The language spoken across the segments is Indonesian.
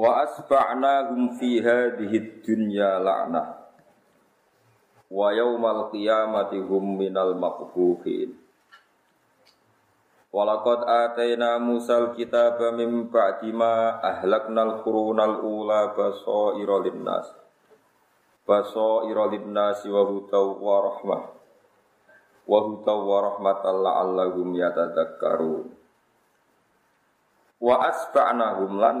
Wa asba'nahum fi hadhihi dunya la'nah. Wa yaumal qiyamati hum minal maqbuhin. Walaqad atayna Musal kitaba min ba'di ma ahlaknal qurunal ula basaira linnas. Basaira linnas wa hudaw wa rahmah. Wa hudaw wa rahmatan la'allahum yatadakkarun wa asba'nahum lan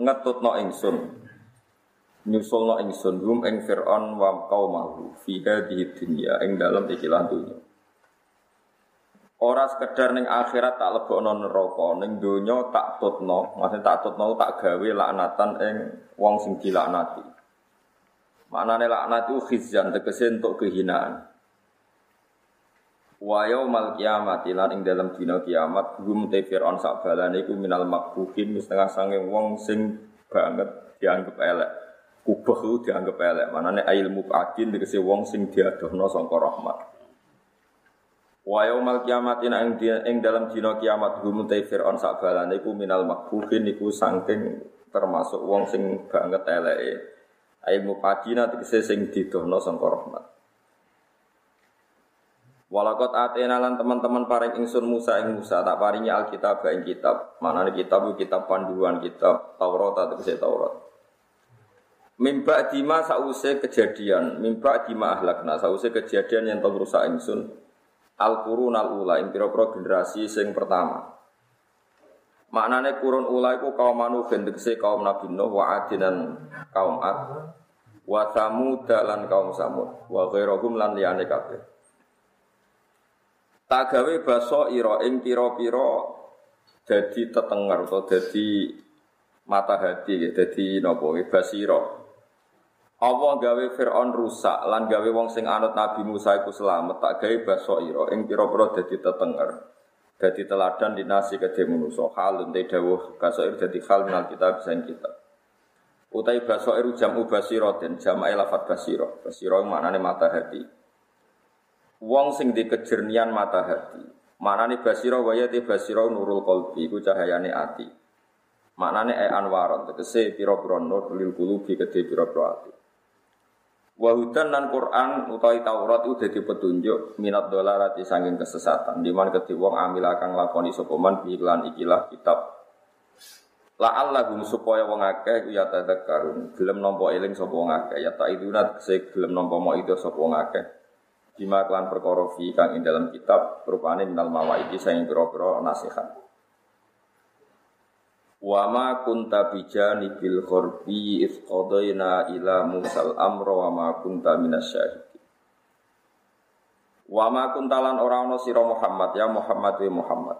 ngetutno ingsun. Nyusulno ingsun hum ing fir'aun wa qaumahu fi hadhihi dunya ing dalem ikilah dunya. Ora sekedar ning akhirat tak lebokno neraka ning donya tak tutno maksud tak tutno tak gawe laknatan ing wong sing dilaknati. Maknane laknat itu khizyan tegese untuk kehinaan Wa yaumal kiamati lan ing dalam dina kiamat hum te fir'aun sak balane iku minal makbuhin setengah sange wong sing banget dianggap elek. Kubah itu dianggap elek. Manane ilmu adin tegese wong sing diadohno sangka rahmat. Wa yaumal kiamati ing ing dalam dina kiamat hum te fir'aun sak balane iku minal makbuhin iku saking termasuk wong sing banget eleke. Ilmu adina tegese sing didohno sangka rahmat. Walakot atena lan teman-teman paring ingsun Musa ing Musa tak paringi Alkitab ing kitab. Mana kitab kitab panduan kitab Taurat atau Taurat. Mimba dima sause kejadian, mimba dima ahlakna sause kejadian yang tau rusak ingsun. Al qurun al ula ing pira generasi sing pertama. Maknane kurun ula iku kaum Nuh tegese kaum Nabi Nuh wa adinan kaum Ad wa Samud lan kaum Samud wa ghairahum lan liyane kabeh. Tak gawe baso ira ing pira-pira dadi tetenger atau dadi mata hati ya dadi napa basira. Allah gawe Fir'aun rusak lan gawe wong sing anut Nabi Musa iku selamat tak gawe baso ira ing pira-pira dadi tetenger. Dadi teladan dinasi kedhe manusa halun te dawuh baso ira dadi hal minal kita bisa kita. Utai baso jamu basiratin jama'i lafat basira. Basira maknane mata hati. Wong sing di kejernian mata hati. Maknane basira waya te basira nurul qalbi iku cahayane ati. Maknane e anwaron tegese pira-pira nur lil qulubi kedhe pira-pira ati. Wa hudan Quran utawi Taurat itu dadi petunjuk minat dolarati sanging kesesatan. Di mana kedhe wong amil kang lakoni sapa man ikilah kitab. La Allahum supaya wong akeh ya tadakkarun, gelem nampa eling sapa wong akeh, ya tak idunat sing gelem nampa mau itu sapa wong akeh. Bima klan perkara fi kang ing dalam kitab rupane minal mawaidi saing pira-pira nasihat. Wa ma kunta bijani bil khurbi if qadaina ila musal amra wa ma kunta minasyahidin. Wa ma kuntalan ora ana sira Muhammad ya Muhammad wa Muhammad.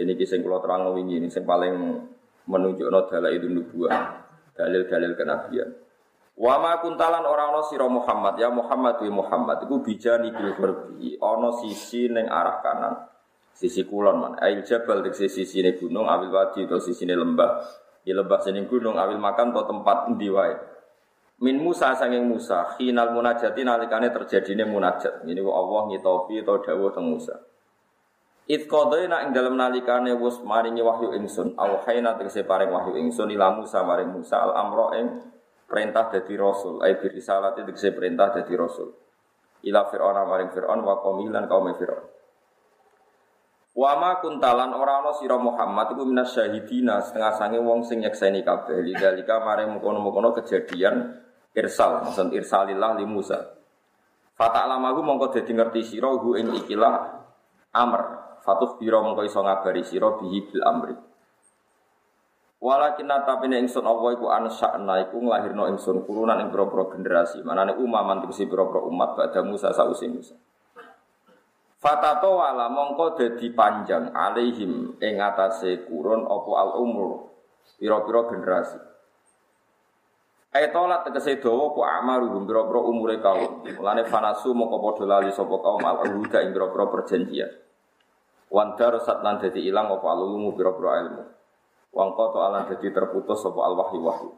Ini kisah kula terang wingi ini sing paling menunjukno dalail nubuwah, dalil-dalil kenabian. Wa ma kuntalan ora ana sira Muhammad ya Muhammad wa Muhammad iku bijani bil gharbi ana sisi ning arah kanan. Sisi kulon man. Ail jabal dik sisi ne gunung awil wadi to sisi ne lembah. Di lembah sini gunung awil makan to tempat endi wae. Min Musa sanging Musa khinal munajati nalikane terjadine munajat. Ini Allah ngitopi to dawuh teng Musa. It qadaina ing dalam nalikane wis maringi wahyu ingsun, awhayna tegese paring wahyu ingsun ila Musa maring Musa al amra ing perintah dari rasul. Ai bi itu saya perintah dari rasul. Ila fir'aun maring fir'aun wa qaumilan kaum fir'aun. Wa ma kuntalan ora ana sira Muhammad iku minas syahidina setengah sange wong sing nyekseni kabeh. Lidalika maring mukono-mukono kejadian irsal maksud irsalillah li Musa. Fata'lamahu mongko dadi ngerti sira hu ing ikilah amr. Fatuh biro mongko iso ngabari sira bihi bil amri Walakin tapi nek ingsun Allah iku ansa'na iku nglahirno ingsun kurunan ing pira-pira generasi. Manane umaman tegese pira-pira umat pada Musa sausi Musa. Fatato wala mongko dadi panjang alaihim ing atase kurun apa al umur pira-pira generasi. Aitolat tegese dawa ku amaruhum pira-pira umure kaum. Mulane fanasu moko padha lali sapa kaum al huda ing pira-pira perjanjian. Wan darasat lan dadi ilang apa alulumu pira-pira ilmu. Wang koto alan dadi terputus sapa al wahyu wahyu.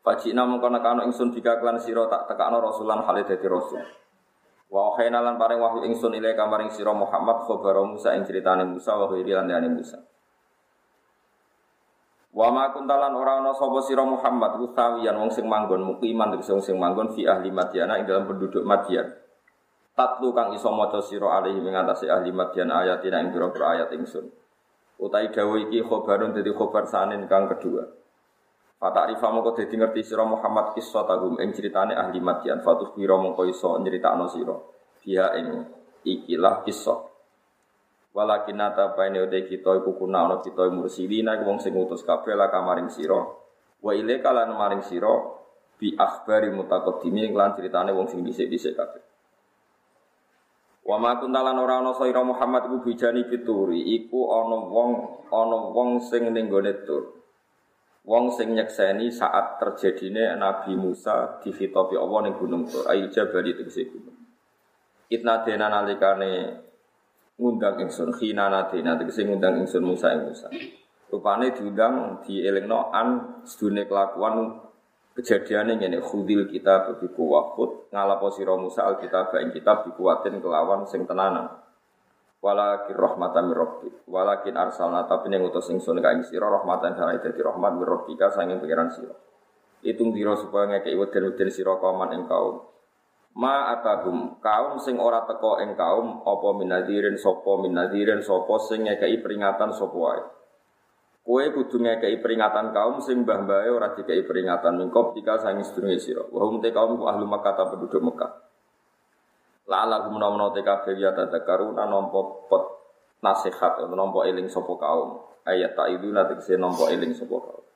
Fajina mengko nekano ingsun dika klan sira tak tekakno rasulan hale dadi rasul. Wa khayna lan paring wahyu ingsun ile kamaring sira Muhammad khabar Musa ing critane Musa wa ghairi lan Musa. Wa ma kuntalan ora ana sapa sira Muhammad utawiyan wong sing manggon mukiman tegese wong sing manggon fi ahli Madyan ing dalam penduduk Madyan. Tatlu kang iso maca sira alaihi ing ahli Madyan ayatina ing pira-pira ayat ingsun. Utai dawuh iki khobarun dadi khobar sanin kang kedua. Fata arifa mongko dadi ngerti sira Muhammad kisah tagum ing critane ahli Madyan fatuh pira mongko iso nyritakno sira. Dia ing ikilah kisah. Walakin nata paine ude kita iku kuna ana kita mursilina wong sing ngutus kabeh la kamaring sira. Wa ile kalan maring sira bi akhbari mutaqaddimi lan critane wong sing dhisik-dhisik kabeh. Wa ma kuntalan ora ana sira Muhammad iku bijani pituri iku ana wong ana wong sing ning gone tur. Wong sing nyekseni saat terjadine Nabi Musa dihitopi Allah ning gunung Tur. Ayo jabali tegese gunung. Itna dena nalikane ngundang ingsun khina nadina tegese ngundang ingsun Musa ing Musa. Rupane diundang dielingno an sedune kelakuan kejadiane ngene khudil kita bi kuwahut ngalapo sira Musa alkitab ing kitab dikuatin kelawan sing tenanan. Walakin rahmatan min rabbik. Walakin arsalna tapi ning utus ingsun ka ing sira rahmatan kana dadi rahmat min rabbika sanging pangeran sira. Itung dira supaya ngekeki weden-weden sira kauman ing kaum ma atahum kaum sing ora teko ing kaum apa minadirin sapa minadirin sapa sing ngekeki peringatan sapa wae kowe kudu ngekeki peringatan kaum sing mbah-mbahe ora dikeki peringatan mingkop tika sangi sedurunge sira wa hum te kaum ahlu Makkah ta penduduk Mekah la ala gum nomo te kabeh ya tadakaruna nampa pot nasihat nampa eling sapa kaum ayat ta iduna tegese nampa eling sapa kaum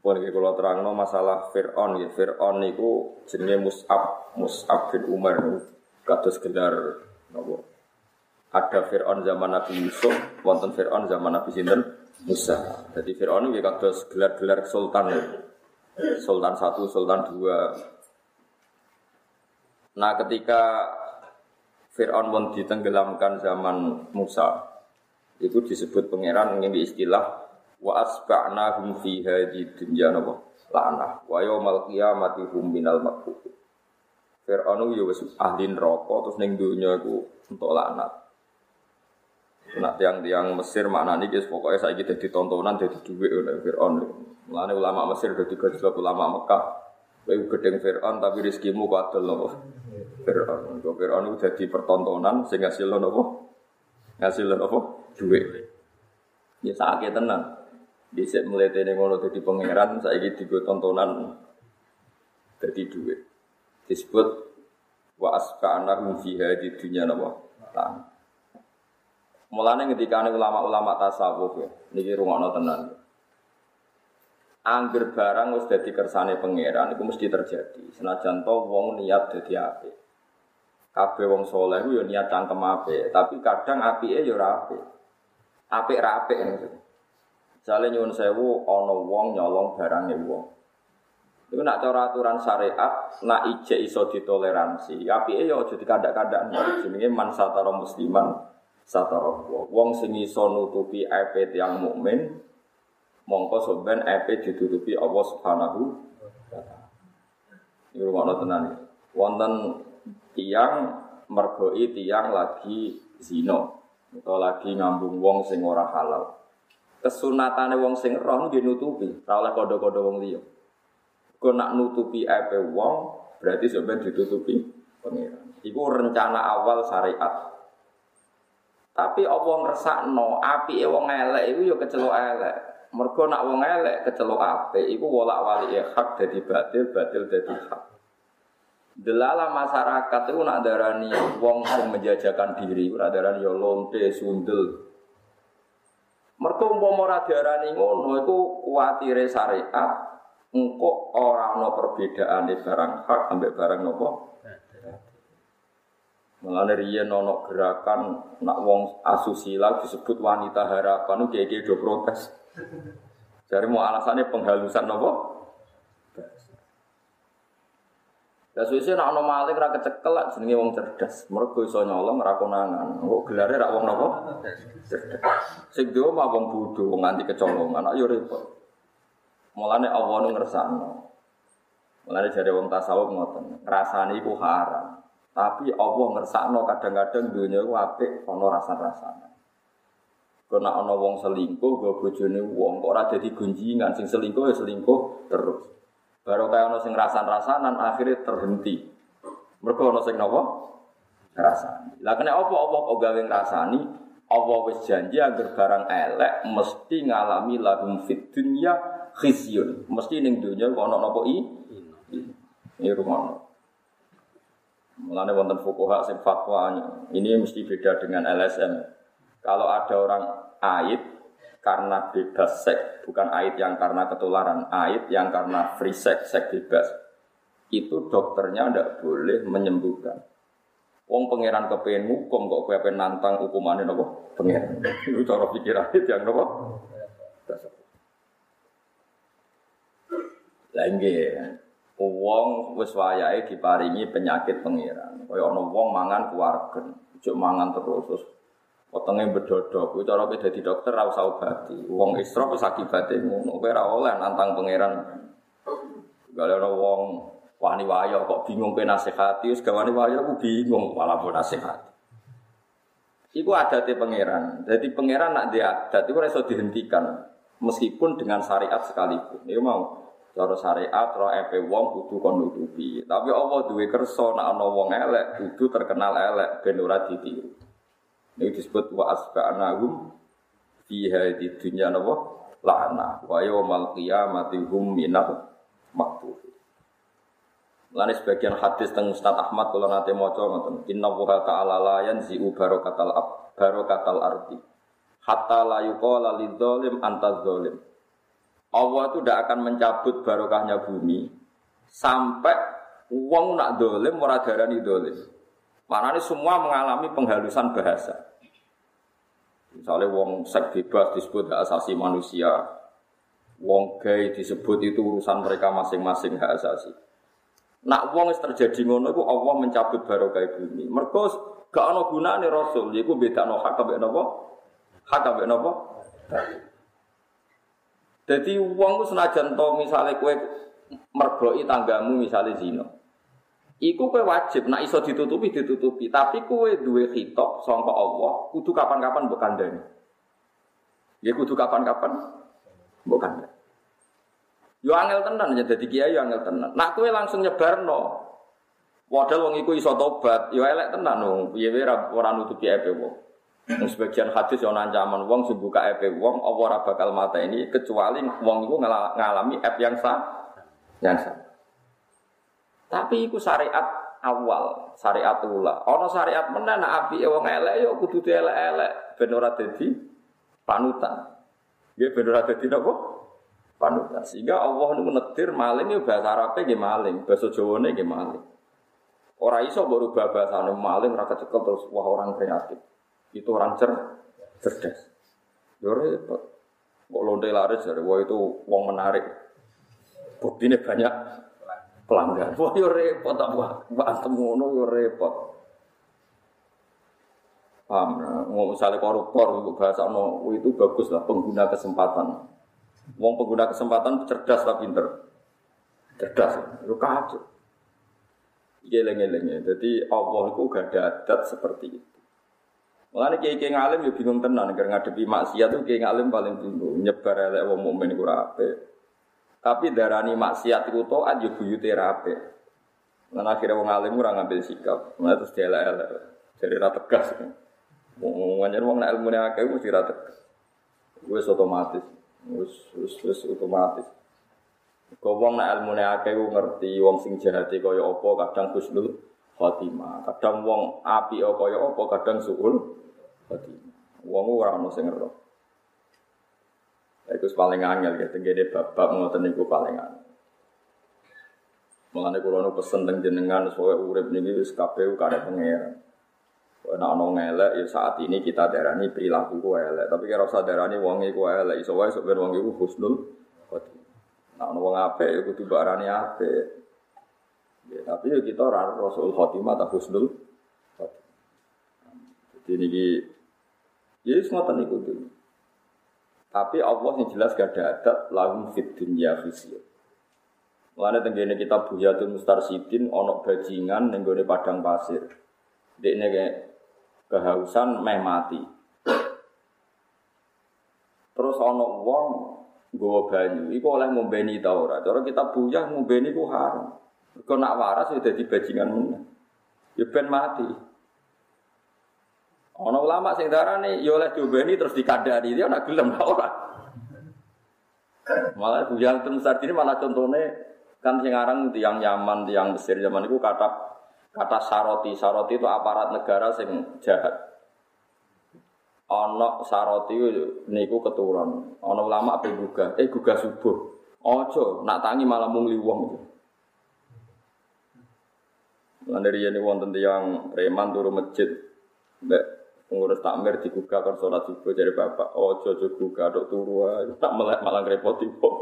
pun iki kula terangno masalah Fir'aun ya. Fir'aun niku jenenge Mus'ab, Mus'ab bin Umar kados gelar napa? Ada Fir'aun zaman Nabi Yusuf, wonten Fir'aun zaman Nabi sinten? Musa. Jadi Fir'aun iki kados gelar-gelar sultan ya. Sultan satu, Sultan dua. Nah ketika Fir'aun pun ditenggelamkan zaman Musa, itu disebut pangeran ini istilah wa asba'nahum fi hadhihi dunya napa la'nah wa yaumal qiyamati hum minal makbub Fir'aun yo wis ahli neraka terus ning donya iku untuk laknat Nah, tiang-tiang Mesir maknanya guys pokoknya saya kita ditontonan jadi duit oleh Fir'aun. Mulane ulama Mesir jadi gajah ulama Mekah. Kayak gedeng Fir'aun tapi rizkimu padel loh. Fir'aun. Kau Fir'aun itu jadi pertontonan sehingga hasil nopo hasil nopo duit. Ya sakit tenang. Bisa mulai dari ngono jadi pangeran, saya gitu tontonan jadi duit. Disebut wa aska anak mufiha di dunia nama. Mulane ketika ulama-ulama tasawuf ya, niki rungokno tenan. Angger barang wis dadi kersane pangeran itu mesti terjadi. Senajan to wong niat dadi apik. Kabeh wong saleh yo niat cangkem apik, tapi kadang apike yo ora apik. Apik ra apik Misalnya nyuwun sewu, ono wong nyolong barangnya wong. Itu nak cara aturan syariat, nak ije iso ditoleransi. Tapi ya jadi kandak-kandak. Jenenge man satara musliman, satara wong sing iso nutupi aib yang mukmin, mongko soben aib ditutupi Allah Subhanahu wa taala. Ini rumah tenan. Wonten tiang mergoi tiang lagi zino atau lagi ngambung wong sing ora halal kesunatane wong sing roh nggih nutupi, ora oleh kodho-kodho wong liya. Kok nak nutupi ape wong berarti sebenarnya ditutupi pengiran. Iku rencana awal syariat. Tapi apa ngersakno api wong elek iku ya kecelok elek. Mergo nak wong elek kecelok apik iku wolak-walik hak dadi batil, batil dadi hak. Delala masyarakat itu nak darani wong sing menjajakan diri, nak darani ya lonte, sundel, Mereka umpama ora diarani ngono iku kuwatire syariat engko ora ana perbedaane barang hak ambek barang nopo. Mulane riyen ana gerakan nak wong asusila disebut wanita harapan kiye do protes. Dari mau alasannya penghalusan apa? Ya suwe nak ana maling ra kecekel lak jenenge wong cerdas. Mergo iso nyolong ra konangan. Kok gelare ra wong napa? Cerdas. Sing duwe mah wong bodho wong nganti kecolongan. Ayo repot. Mulane Allah nu ngersakno. Mulane jare wong tasawuf ngoten, rasane iku haram. Tapi Allah ngersakno kadang-kadang dunia iku apik ana rasa-rasane. Kena ana wong selingkuh go bojone wong kok ora dadi gunjingan sing selingkuh ya selingkuh terus. Baru kaya ana sing rasan-rasanan akhirnya terhenti. Mergo ana sing napa? Rasani. Lah kena apa apa kok gawe ngrasani? Allah wis janji agar barang elek mesti ngalami lahum fid dunya khizyun. Mesti ning dunya kok ana napa i? Ini rumah. Mulane wonten fuqaha sing fatwa ini mesti beda dengan LSM. Kalau ada orang aib karena bebas seks, bukan aib yang karena ketularan, aib yang karena free sex, seks bebas, itu dokternya tidak boleh menyembuhkan. Wong pangeran kepengen hukum kok kowe pengen nantang hukumannya nopo pangeran. Itu cara pikiran itu yang nopo. Lah wong wis wayahe diparingi penyakit pangeran. Kaya ana wong mangan kuwargen, ojo mangan terus terus Potongnya bedodok, itu cara kita di dokter ora usah obati. Wong isra wis akibate ngono, kowe ora oleh nantang pangeran. Gale ora wong wani wayo kok bingung kowe nasihati, wis gawane wayo aku bingung malah pun nasihati. Iku adate pangeran. Jadi pangeran nak dia adat ora iso dihentikan meskipun dengan syariat sekalipun. Iku mau cara syariat ro epe wong kudu kon nutupi. Tapi Allah duwe kersa nak ana wong elek kudu terkenal elek ben ora ditiru. Ini disebut wa asba'nahum fiha di dunya napa la'na wa yaumal qiyamati hum minal maktuh. Lani sebagian hadis tentang Ustaz Ahmad kalau nanti mau coba ngoten. Inna wuha ta'ala la yanzi'u barokatal ab barokatal ardi. Hatta la yuqala lidzalim anta zalim. Allah itu tidak akan mencabut barokahnya bumi sampai uang nak dolim ora darani dolim. Mana ini semua mengalami penghalusan bahasa. Misalnya wong seks bebas disebut hak asasi manusia. Wong gay disebut itu urusan mereka masing-masing hak asasi. Nak wong terjadi ngono iku Allah mencabut barokah bumi. Mergo gak ana gunane rasul, iku bedakno hak kabeh napa? Hak kabeh napa? Jadi wong ku senajan to misale kowe mergoki tanggamu misale zina. Iku kowe wajib nak iso ditutupi ditutupi, tapi kowe duwe khitab sangka Allah, kudu kapan-kapan mbok kandhani. Ya kudu kapan-kapan mbok kandhani. Yo angel tenan ya dadi kiai yo angel tenan. Nak kowe langsung nyebarno. Padahal wong iku iso tobat, yo elek tenan wong. Piye ora ora nutupi epe wong. Sebagian hadis yang ancaman wong sing buka wong apa ora bakal mata ini kecuali wong iku ngalami ep yang sah yang sah. Tapi iku syariat awal, syariat ula. Ono syariat nak api wong elek yo kudu elek-elek ben ora panutan. Nggih ben ora napa? Panutan. Sehingga Allah niku netir maling yo bahasa Arabe nggih maling, bahasa Jawane nggih maling. Ora iso baru bahasane maling ora kecekel terus wah orang kreatif. Itu orang cer cerdas. Yo repot. Kok lonte laris dari wah itu wong menarik. Buktinya banyak pelanggan. Wah yo repot tak buat berantem ngono yo repot. Paham? Mau misalnya koruptor untuk bahasa no itu bagus lah pengguna kesempatan. Wong pengguna kesempatan cerdas lah pinter. Cerdas, itu kacau. Geleng-gelengnya. Jadi Allah itu gak ada adat seperti itu. Mengenai kiai kiai ngalim ya bingung tenan karena ngadepi maksiat tuh kiai ngalim paling bingung nyebar elek wong mukmin iku tapi darani maksiat itu taat yo buyute rape. Lan akhirnya wong alim ora ngambil sikap. Nah terus elek-elek. Jadi ra tegas. Wong wong nak ilmune akeh mesti ra tegas. Wis otomatis. Wis wis wis otomatis. Kau wong nak ilmune akeh ngerti wong sing jahat kaya apa kadang husnul khotimah. Kadang wong api kaya apa kadang suul khotimah. Wong ora ono sing ngerti. Itu paling angel ya, tenggede bapak ngoten niku paling angel. Mengenai kulo nu pesen teng jenengan soalnya urip niki wis kabeh kare pangeran. Nah, ono ngelek ya saat ini kita darani perilaku ku elek, tapi kira usah darani wong iku elek, iso wae sok ben wong iku husnul khotimah. Nah, ono wong apik ya kudu apik. Ya, tapi ya kita ora rasul khotimah ta husnul. Jadi niki ya wis ngoten niku. Tapi Allah yang jelas gak ada adat lahum fit dunya khizyun. Mulane tenggene kita Buyatul Mustarsidin onok bajingan ning padang pasir. Dekne kayak kehausan meh mati. Terus ana wong nggawa banyu, iku oleh ngombeni ta ora. Cara kita buyah ngombeni ku haram. Kok nak waras ya dadi bajingan. Ya ben mati. Ana ulama sing darane ya oleh diombeni terus dikandani dia nak gelem ora. Malah buyang teng ini malah contohnya kan sing aran tiang Yaman, tiang Mesir zaman itu kata Kata saroti, saroti itu aparat negara sing jahat. Ono saroti niku keturun. Ono ulama ape gugah, eh gugah subuh. Ojo, nak tangi malah mung wong itu. Lan dari ini wonten yang preman turu masjid. Mbak pengurus takmir digugah kan sholat subuh dari bapak. Ojo ojo gugah dok turu tak melek malah repoti kok.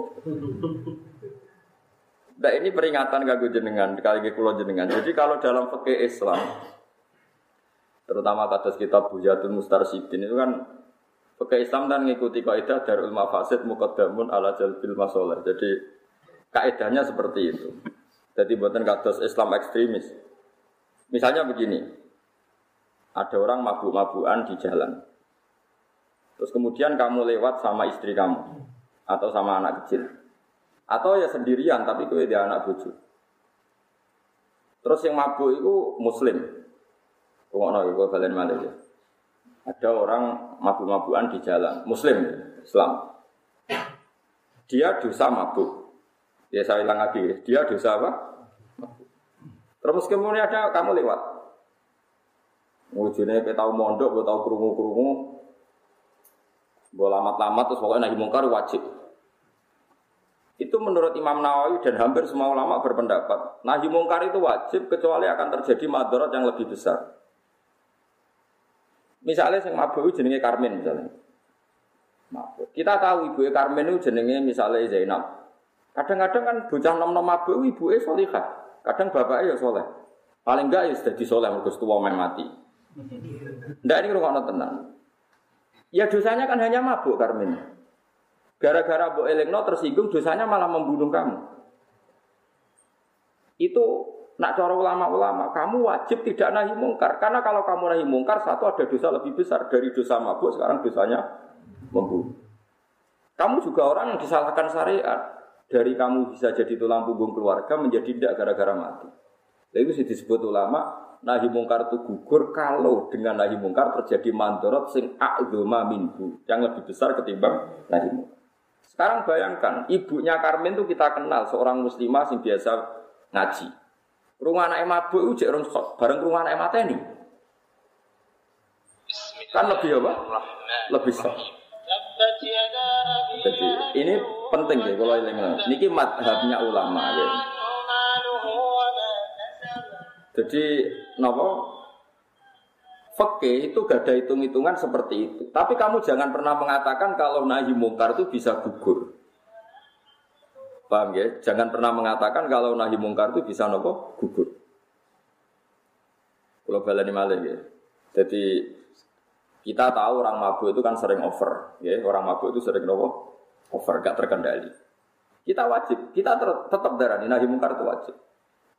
Nah ini peringatan kagum jenengan, kali ini kulo jenengan. Jadi kalau dalam fikih Islam, terutama kados kitab Bujatul Mustarsidin itu kan fikih Islam dan mengikuti kaidah darul mafasid muqaddamun ala jalbil masalah. Jadi kaidahnya seperti itu. Jadi buatan kados Islam ekstremis. Misalnya begini, ada orang mabuk-mabukan di jalan. Terus kemudian kamu lewat sama istri kamu atau sama anak kecil. Atau ya sendirian tapi kue dia anak bucu. Terus yang mabuk itu muslim. Kungokno gue balen malih ya. Ada orang mabuk-mabukan di jalan, muslim, Islam. Dia dosa mabuk. Ya saya bilang lagi, dia dosa apa? Terus kemudian ada kamu lewat. Wujudnya kita tahu mondok, gue tahu kerungu-kerungu. Gue lamat-lamat terus pokoknya nahi mungkar wajib. Itu menurut Imam Nawawi dan hampir semua ulama berpendapat, nahi mungkar itu wajib kecuali akan terjadi madarat yang lebih besar. Misalnya yang mabuk jenenge Karmen misalnya. Mabuk. Kita tahu ibu Karmen itu jenenge misalnya Zainab. Kadang-kadang kan bocah nom-nom mabuk ibu solihah. Kadang bapaknya ya soleh. Paling enggak ya sudah disoleh mergo tua main mati. Ndak ini rungokno tenang. Ya dosanya kan hanya mabuk Karmen. Gara-gara Bu Elingno tersinggung dosanya malah membunuh kamu. Itu nak cara ulama-ulama, kamu wajib tidak nahi mungkar. Karena kalau kamu nahi mungkar, satu ada dosa lebih besar dari dosa mabuk, sekarang dosanya membunuh. Kamu juga orang yang disalahkan syariat. Dari kamu bisa jadi tulang punggung keluarga menjadi tidak gara-gara mati. Lalu itu disebut ulama, nahi mungkar itu gugur kalau dengan nahi mungkar terjadi mandorot sing a'zuma minhu. Yang lebih besar ketimbang nahi mungkar. Sekarang bayangkan, ibunya Karmen itu kita kenal seorang muslimah yang biasa ngaji. Rumah anak mabuk itu jek bareng rumah anak mata ini. Kan lebih apa? Lebih sok. Jadi ini penting ya kalau ini Niki madhabnya ulama ya. Jadi nopo Fakih itu gak ada hitung-hitungan seperti itu. Tapi kamu jangan pernah mengatakan kalau nahi mungkar itu bisa gugur. Paham ya? Jangan pernah mengatakan kalau nahi mungkar itu bisa nopo gugur. Kalau balani malih ya. Jadi kita tahu orang mabuk itu kan sering over, ya. Orang mabuk itu sering nopo over, gak terkendali. Kita wajib, kita tetap darah nahi mungkar itu wajib.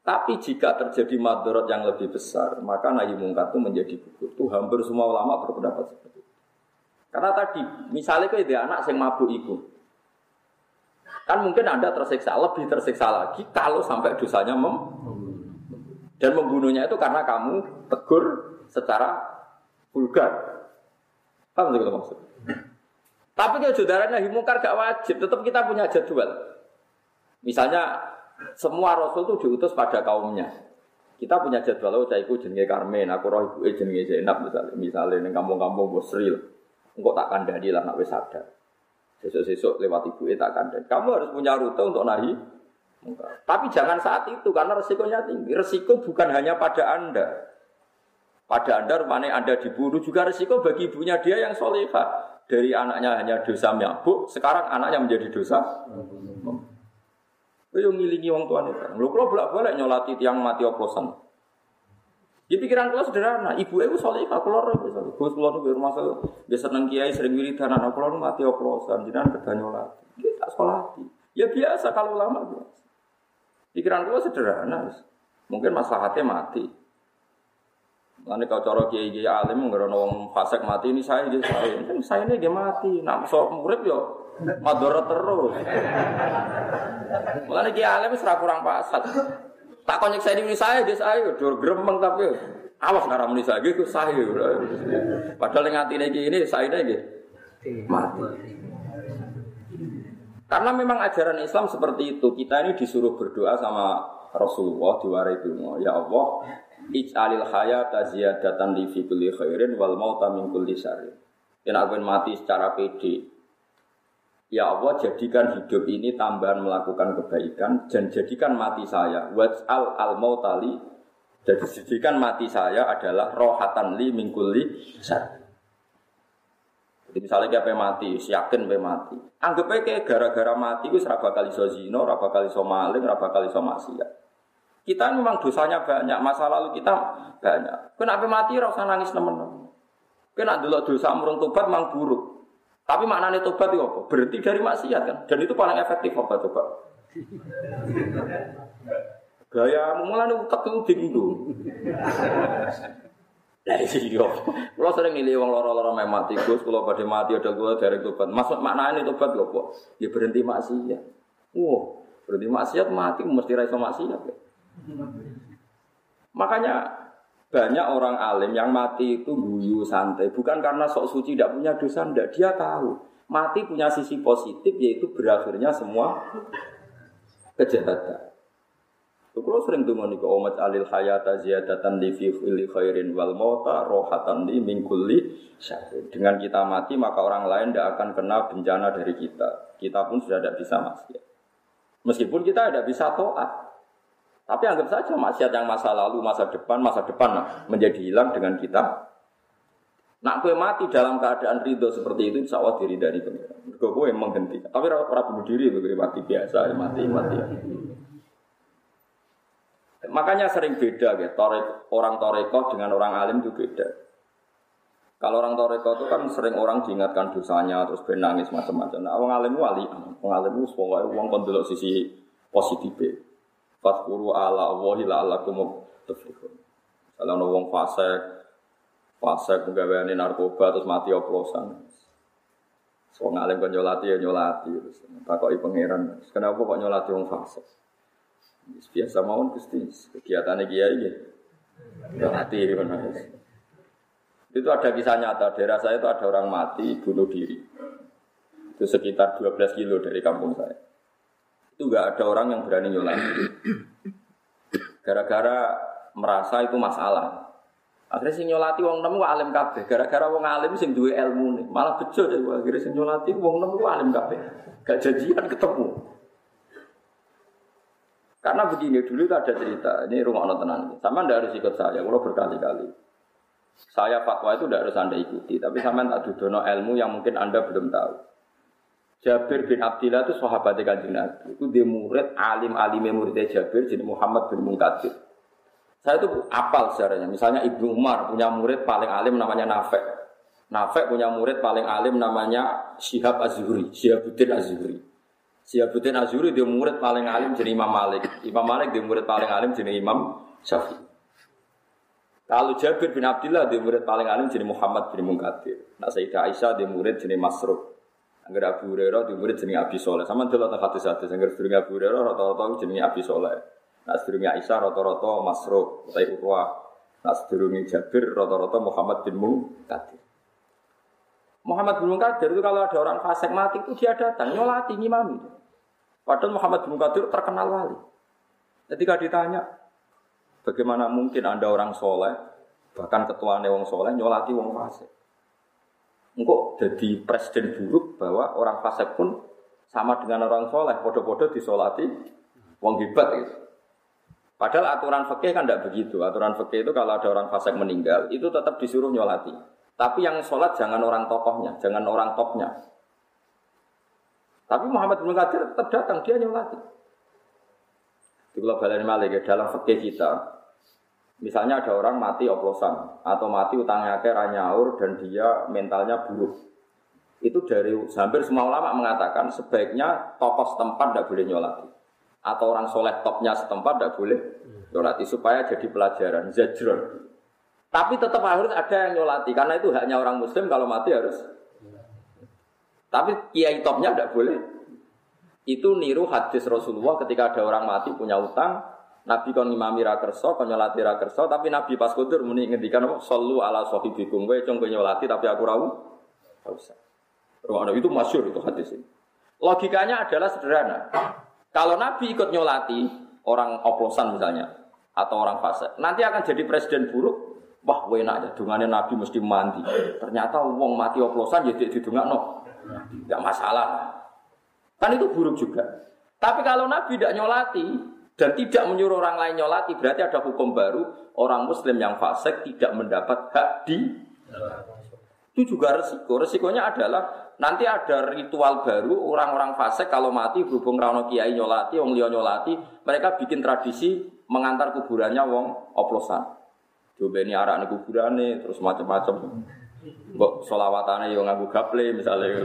Tapi jika terjadi madorot yang lebih besar, maka nahi mungkar itu menjadi gugur. Itu hampir semua ulama berpendapat seperti itu. Karena tadi, misalnya dia anak yang mabuk itu, kan mungkin anda tersiksa, lebih tersiksa lagi kalau sampai dosanya mem dan membunuhnya itu karena kamu tegur secara vulgar. Paham sih maksud? Tapi kalau saudara nahi mungkar gak wajib, tetap kita punya jadwal. Misalnya semua rasul itu diutus pada kaumnya. Kita punya jadwal, oh caiku jenenge Karmen, aku roh ibu jenenge Zainab misalnya, misalnya di kampung-kampung Bosril, engkau tak kandani lah nak wis ada. Sesuk-sesuk lewat ibu tak kandani. Kamu harus punya rute untuk nahi. Tapi jangan saat itu karena resikonya tinggi. Resiko bukan hanya pada anda, Pada Anda rumahnya Anda dibunuh juga resiko bagi ibunya dia yang solehah. Dari anaknya hanya dosa mabuk, sekarang anaknya menjadi dosa. Kau ngilingi wong tuane. Lu kalau bolak-balik nyolati tiang mati oplosan. Di pikiran kula sederhana, ibu ibu solehah, kula roh soleh. Gus kula nu rumah saya biasa seneng kiai sering wiridan anak kula mati oplosan, jinan kedah nyolati. Kita sekolati. Ya biasa kalau lama biasa. Pikiran kula sederhana. Mungkin masalahnya mati. Nanti kau cara kiai kiai alim nggak wong fasek mati ini saya dia saya kan saya ini dia mati. Nak sok murid yo madorot terus. Mulane kiai alim serah kurang pasat. Tak konyek saya ini saya dia saya dur gremeng tapi awas nara muni saya gitu saya. Padahal yang hati ini saya ini mati. Karena memang ajaran Islam seperti itu. Kita ini disuruh berdoa sama Rasulullah diwarai. Ya Allah, Ij'alil hayata ziyadatan li fi kulli khairin wal mauta min kulli syarrin. Dan aku mati secara pede. Ya Allah jadikan hidup ini tambahan melakukan kebaikan dan jadikan mati saya waj'al al mautali jadi jadikan mati saya adalah rohatan li min kulli. Jadi misalnya kayak mati, yakin pe mati. Anggap aja gara-gara mati, gue seraba kali zino, kali so maling, kali so maksiat. Kita memang dosanya banyak, masa lalu kita banyak. Kenapa mati rasa nangis temen-temen. Kena dulu dosa murung tobat memang buruk. Tapi maknanya tobat itu apa? Berhenti dari maksiat kan. Dan itu paling efektif apa coba? Gaya mulai utak itu bingung. Nah ini dia. Kalau sering milih uang loro-loro main mati, gus. Kalau pada mati ada gue dari tobat. Masuk maknanya tobat apa? Ya berhenti maksiat. Wow, berhenti maksiat mati mesti raiso maksiat. Ya. Makanya banyak orang alim yang mati itu guyu santai, bukan karena sok suci tidak punya dosa, tidak. Dia tahu mati punya sisi positif yaitu berakhirnya semua kejahatan. Kalau sering dengar nih omat alil hayata ziyadatan li fi khairin wal mauta rohatan li mingkuli Dengan kita mati maka orang lain tidak akan kena bencana dari kita. Kita pun sudah tidak bisa maksiat. Meskipun kita tidak bisa toat. Tapi anggap saja maksiat yang masa lalu, masa depan, masa depan nah, menjadi hilang dengan kita. Nak kue mati dalam keadaan ridho seperti itu, insya Allah diri dari pengiran. Gue yang menghentikan. Tapi orang bunuh diri, gue mati biasa, ya, mati mati. Makanya sering beda ya, torek, orang toreko dengan orang alim itu beda. Kalau orang toreko itu kan sering orang diingatkan dosanya, terus benangis macam-macam. Nah, orang alim wali, orang alim itu pokoknya uang kondolok sisi positif. Fatkuru ala Allahi la'allakum tuflihun. Kalau ada wong fasek, fasek penggaweane narkoba terus mati oplosan. So ngalim kan nyolati ya nyolati terus takoki pangeran. Kenapa kok nyolati wong fasek? Biasa mawon Gusti, kegiatannya kiai ya. Nyolati mana Itu ada kisah nyata, daerah saya itu ada orang mati bunuh diri. Itu sekitar 12 kilo dari kampung saya itu nggak ada orang yang berani nyolati. Gara-gara merasa itu masalah. Akhirnya sing nyolati wong nemu alim kabeh. Gara-gara wong alim sing duwe ilmu nih, malah bejo deh akhirnya sing nyolati wong nemu alim kabeh. Gak janjian ketemu. Karena begini dulu itu ada cerita, ini rumah ono tenan. Sama ndak harus ikut saya, kalau berkali-kali. Saya fatwa itu tidak harus anda ikuti, tapi sama tak dudono ilmu yang mungkin anda belum tahu. Jabir bin Abdillah itu sahabat kanjeng Nabi. Itu dia murid alim alim muridnya Jabir jadi Muhammad bin Munkadir. Saya itu apal sejarahnya. Misalnya Ibnu Umar punya murid paling alim namanya Nafek. Nafek punya murid paling alim namanya Syihab Azhuri, Syihabuddin Azhuri. Syihabuddin Azhuri dia murid paling alim jadi Imam Malik. Imam Malik dia murid paling alim jadi Imam Syafi'i. Kalau Jabir bin Abdullah dia murid paling alim jadi Muhammad bin Munkadir. Nah Sayyidah Aisyah dia murid jadi Masruk. Angger Abu Hurairah di murid jenenge Abi Soleh. Sama delok tak hadis-hadis angger sedurunge Abu Hurairah rata-rata jenenge Abi Soleh. Nah sedurunge Aisyah rata-rata Masruq utawa Urwah. Nah sedurunge Jabir rata-rata Muhammad bin Munkadir. Muhammad bin Munkadir itu kalau ada orang fasik mati itu dia datang nyolati ngimami. Padahal Muhammad bin Munkadir terkenal wali. Ketika ditanya, bagaimana mungkin anda orang soleh, bahkan ketua wong soleh nyolati wong fasik? Engkau jadi presiden buruk bahwa orang fasik pun sama dengan orang soleh, podo-podo disolati, wong hebat gitu. Padahal aturan fikih kan tidak begitu. Aturan fikih itu kalau ada orang fasik meninggal, itu tetap disuruh nyolati. Tapi yang sholat jangan orang tokohnya, jangan orang topnya. Tapi Muhammad bin Qadir tetap datang, dia nyolati. Di global malik ya, dalam fikih kita, misalnya ada orang mati oplosan atau mati utangnya ke nyaur dan dia mentalnya buruk. Itu dari hampir semua ulama mengatakan sebaiknya tokoh setempat tidak boleh nyolati atau orang soleh topnya setempat tidak boleh nyolati supaya jadi pelajaran zajron. Tapi tetap harus ada yang nyolati karena itu haknya orang muslim kalau mati harus. Tapi kiai topnya tidak boleh. Itu niru hadis Rasulullah ketika ada orang mati punya utang, Nabi kon ngimami ra kersa, kon nyolati ra tapi Nabi pas kudur muni ngendikan? Sallu ala sahibikum. Kowe cung nyolati tapi aku ra usah. Itu masyur itu hadis ini. Logikanya adalah sederhana. Kalau Nabi ikut nyolati orang oplosan misalnya atau orang fase, nanti akan jadi presiden buruk. Wah, enak ya, dungannya Nabi mesti mandi. Ternyata uang mati oplosan jadi ya didungak no, nggak masalah. Kan itu buruk juga. Tapi kalau Nabi tidak nyolati dan tidak menyuruh orang lain nyolati, berarti ada hukum baru orang Muslim yang fasik tidak mendapat hak di itu juga resiko. Resikonya adalah nanti ada ritual baru orang-orang fase kalau mati berhubung rano kiai nyolati, wong liya nyolati, mereka bikin tradisi mengantar kuburannya wong oplosan. Coba ini arah kuburannya terus macam-macam. Mbok solawatane yo nganggo gaple misalnya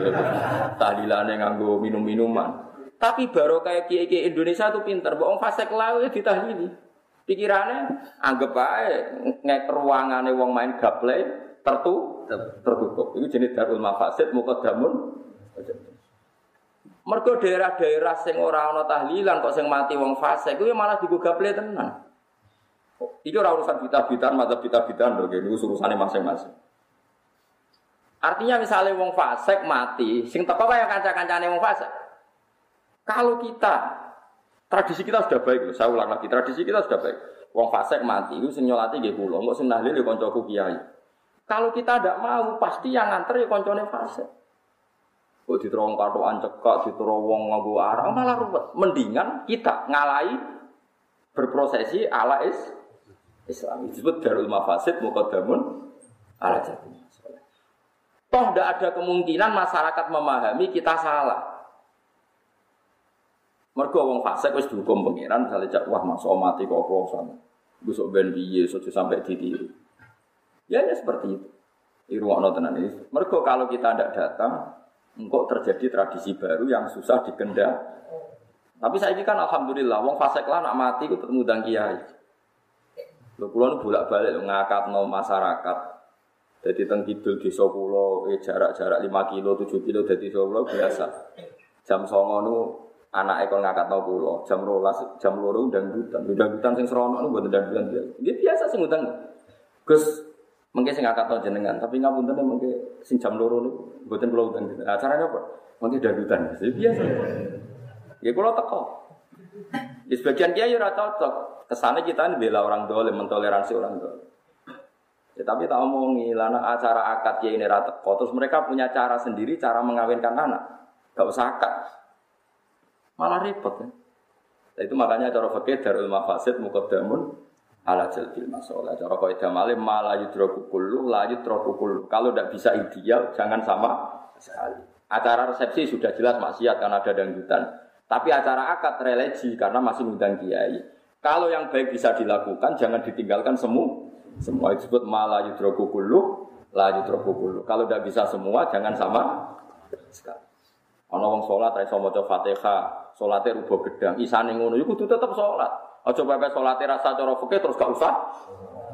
tahlilane nganggo minum-minuman. Tapi baru kayak kiai kiai Indonesia tuh pinter, mbok fase kelawe ditahlili. Pikirannya anggap aja ruangane wong main gaple tertu tertutup. Itu jenis darul mafasid mukadamun. Mergo daerah-daerah sing ora ana tahlilan kok sing mati wong fase kuwi malah digugaple tenan. Iki ora urusan kita-bitan, mata kita-bitan lho, ini urusane masing-masing. Artinya misalnya wong fasik mati, sing teko kaya kanca-kancane wong fasik. Kalau kita tradisi kita sudah baik loh, saya ulang lagi, tradisi kita sudah baik. Wong fasik mati, itu sing nyolati nggih kula, kok sing nahlil ya kiai. Kalau kita tidak mau, pasti yang nganter ya koncone fase. Kok diterong katoan cekak, diterowong nganggo arah, malah ruwet. Mendingan kita ngalai berprosesi ala is Islam. Disebut darul mafasid mukadamun ala jadi. Toh tidak ada kemungkinan masyarakat memahami kita salah. Mergo wong fasik wis dihukum pangeran misalnya cak wah masuk mati kok oplosan. Gusuk ben piye sampai ditiru. Ya, ya seperti itu. Di ruang tenan ini. Mereka kalau kita tidak datang, engkau terjadi tradisi baru yang susah dikendal. Tapi saya ini kan alhamdulillah, wong fasek lah nak mati itu dan kiai. Lho kula bolak balik ngakat no masyarakat. Jadi teng kidul desa kula eh, jarak-jarak 5 kilo, 7 kilo desa kula biasa. Jam 09.00 nu anak ekor ngakat no kula. Jam 12 jam 2 dan hutan. Udah hutan sing serono nu mboten dan biasa. Dia biasa sing utang. Gus Mungkin sing tau jenengan, tapi ngapunten mungkin sing jam loro niku mboten kula undang. Acaranya apa? Mungkin dadutan. Biasa. Ya kula teko. Di sebagian kiai ora cocok. Kesannya kita ini bela orang dolim, mentoleransi orang dolim. Ya, tapi tak omongi, lana acara akad kiai ini rata terus mereka punya cara sendiri cara mengawinkan anak. Gak usah akad. Malah repot ya. Nah, itu makanya cara fakir darul mafasid mukadamun ala jalbil masalah. Cara kaidah malih malah yudroku kullu, la yudroku kullu. Kalau tidak bisa ideal, jangan sama sekali. Acara resepsi sudah jelas maksiat karena ada dangdutan. Tapi acara akad religi karena masih ngundang kiai. Kalau yang baik bisa dilakukan, jangan ditinggalkan semua. Semua disebut malah yudroku kullu, la yudroku kullu. Kalau tidak bisa semua, jangan sama sekali. Ana wong salat ra iso maca Fatihah, salate rubuh gedang, isane ngono iku kudu tetep salat. Aja pepe salate rasa cara fikih terus gak usah.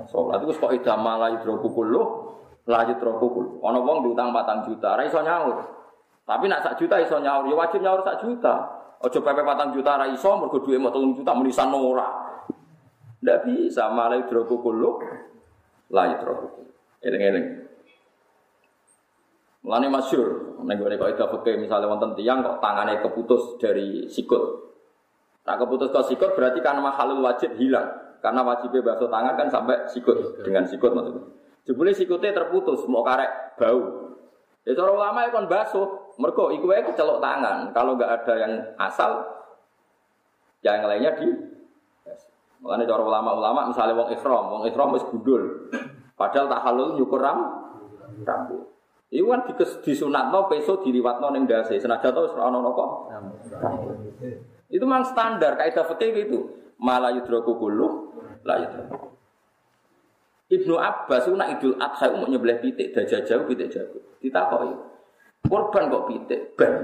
Salat iku kok idama la yudroku kullu, la yudroku kullu. Ana wong diutang 4 juta, ra iso nyaur. Tapi nak sak juta iso nyaur, ya wajib nyaur sak juta. Aja pepe 4 juta ra iso mergo duwe 3 juta menisan ora. Ndak bisa malah yudroku kullu, la kullu. Eling-eling. Mulane masyur, nek gue fikih misalnya wonten tiyang kok tangannya keputus dari sikut. Nah keputus kau sikut berarti karena makhluk wajib hilang. Karena wajibnya basuh tangan kan sampai sikut dengan sikut maksudnya. Jebule sikutnya terputus, mau karek bau. Ya cara ulama ya kan basuh, mergo iku wae kecelok tangan. Kalau nggak ada yang asal, yang lainnya di Makanya cara ulama-ulama misalnya wong ikhram, wong ikhram wis gundul. Padahal tak halul nyukur ram rambut. Iku kan disunatno peso diliwatno ning dasi. Senajan to wis ana napa? Itu memang standar kaidah fikih itu. Malah yudroku kullu la. Ibnu Abbas itu nak idul adha mau nyebelah pitik dajah jauh pitik jauh. Ditakoki. Korban kok pitik ban.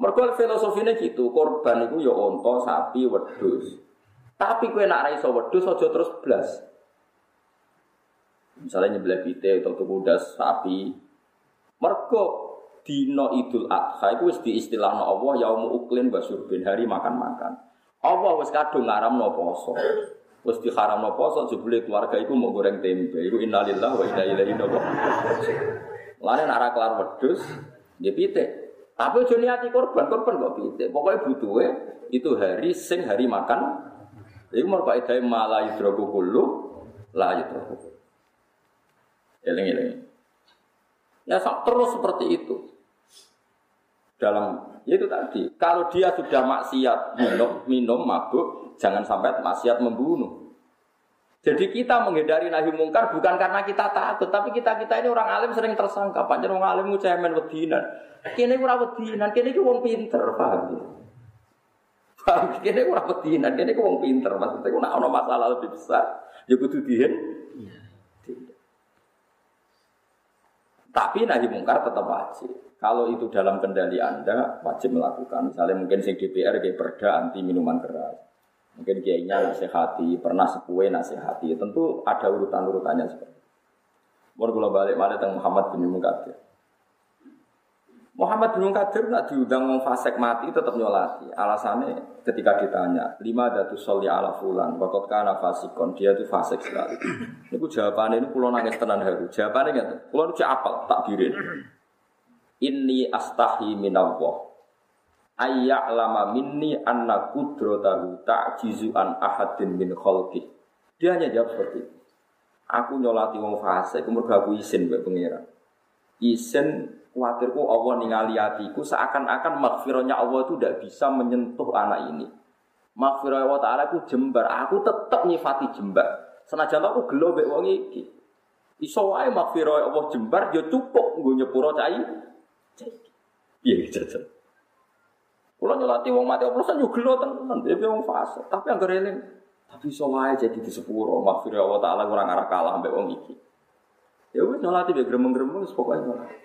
Mergo filosofinya gitu, korban itu ya onto, sapi, wedus. Tapi kue nak raiso wedus aja terus blas. Misalnya nyebelah pitik atau kuda sapi. Mergo dino Idul Adha itu wis diistilahno Allah yaumu uklin basurbin hari makan-makan. Allah wis kadung ngaramno poso. Wis diharamno poso jebule keluarga iku mau goreng tempe. Iku innalillahi wa inna ilaihi raji'un. Lane nak ra kelar wedhus, nggih pitik. Tapi ojo niati korban, korban kok pitik. Pokoknya butuhe itu hari sing hari makan. Iku mau kaidah malah yudroku kullu la yudroku. Eling-eling. Ya terus seperti itu. Dalam ya itu tadi, kalau dia sudah maksiat minum, minum mabuk, jangan sampai maksiat membunuh. Jadi kita menghindari nahi mungkar bukan karena kita takut, tapi kita kita ini orang alim sering tersangka. Pak orang alim ngucemen wedinan. Kini ora wedinan, kini ku wong pinter, paham? Paham? Kini ora wedinan, kini ku wong pinter. Maksudnya nak ono masalah lebih besar, ya kudu dihen. Tapi nahi mungkar tetap wajib. Kalau itu dalam kendali Anda, wajib melakukan. Misalnya mungkin sing DPR kayak perda anti minuman keras. Mungkin kiainya nasihati, pernah sepue nasihati. Tentu ada urutan-urutannya seperti itu. Mau kalau balik balik tentang Muhammad bin Munkadir. Muhammad bin Munkadir nak diundang wong fasek mati tetap nyolati. Alasannya ketika ditanya, lima datu soli ala fulan, wakot kana fasikon, dia itu fasek sekali. Ini jawabannya ini pulau nangis tenan haru. Jawabannya nggak, pulau itu apal tak dirin. Ini astahi minallah. Ayyak lama minni anna kudrotahu ta'jizu an ahadin min kholki. Dia hanya jawab seperti itu. Aku nyolati wong fasik, kemudian aku izin buat pengira. Izin Khawatirku Allah ningali hatiku seakan-akan makfirahnya Allah itu tidak bisa menyentuh anak ini. Makfirah Allah Ta'ala aku jembar, aku tetap nyifati jembar. Senajan aku gelo mbek wong iki. Iso wae makfirah Allah jembar ya cukup nggo nyepuro cai. Piye jajan. Kula nyolati wong mati oplosan yo gelo tenan, dhewe wong fase. Tapi anggere eling, tapi iso wae jadi di sepuro makfirah Allah Ta'ala ora ngarah kalah mbek wong iki. Ya wis nyolati be gremeng-gremeng pokoke nyolati.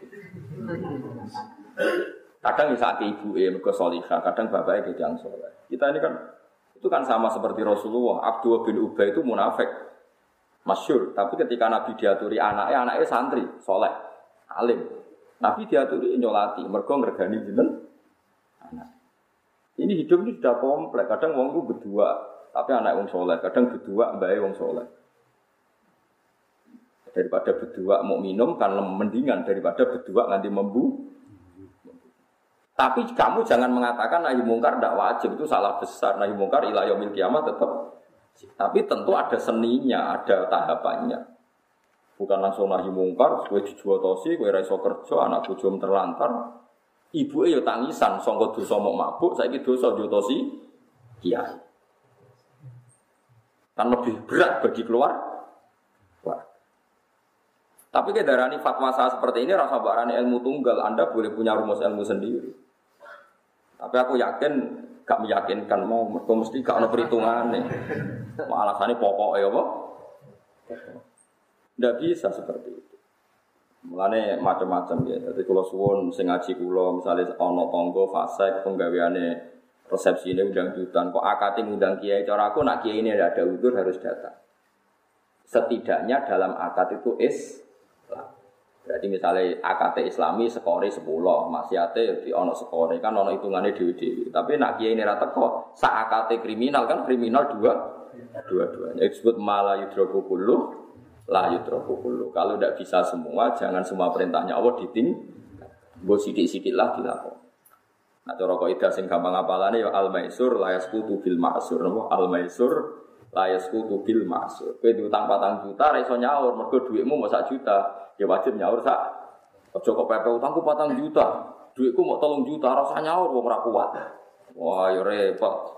Kadang bisa ke ibu eh mergo solihah, kadang bapaknya gedang soleh. Kita ini kan itu kan sama seperti Rasulullah. Abdullah bin Ubay itu munafik, masyur. Tapi ketika Nabi diaturi anaknya, anaknya santri, soleh, alim. Nabi diaturi nyolati, mergo ngergani jeneng anak. Ini hidup ini sudah kompleks. Kadang wong berdua, tapi anak wong soleh. Kadang berdua, mbak wong soleh daripada berdua mau minum kan mendingan daripada berdua nanti membu. Tapi kamu jangan mengatakan nahi mungkar tidak wajib itu salah besar. Nahi mungkar ilah yaumil kiamat tetap. Tapi tentu ada seninya, ada tahapannya. Bukan langsung nahi mungkar, gue dijual tosi, gue raiso kerja, anak bujum terlantar. Ibu yo tangisan, songkot dosa mau mabuk, saya gitu dosa tosi, kiai. Kan lebih berat bagi keluar tapi ke darani fatwa saya seperti ini rasa barani ilmu tunggal, Anda boleh punya rumus ilmu sendiri. Tapi aku yakin gak meyakinkan mau mereka mesti gak perhitungan nih. Alasannya pokok ya apa? Tidak bisa seperti itu. Mulane macam-macam ya. Jadi kalau suwon sing ngaji misalnya ono tonggo fasek penggaweane resepsi ini undang jutaan kok akati undang kiai cara aku nak kiai ini ada udur harus datang. Setidaknya dalam akad itu is Berarti misalnya AKT Islami skore 10, maksiate di ono skore kan ono hitungannya dewi-dewi. Tapi nak kiai ini rata kok sa AKT kriminal kan kriminal dua dua-duanya. Disebut malah yudroku kulu, lah yudroku kulu. Kalau tidak bisa semua, jangan semua perintahnya Allah diting. Gue sidik-sidik lah dilakukan. Nah, cara kok ida sing gampang apalane ya al maisur la yasqutu bil ma'sur. Al maisur layas kutu bil masuk. Kue diutang patang juta, reso nyaur, mergo duitmu mau sak juta, ya wajib nyaur sak. Ojo kok pepe utangku patang juta, duitku mau tolong juta, rasa nyaur, wong ora kuat. Wah, ya repot.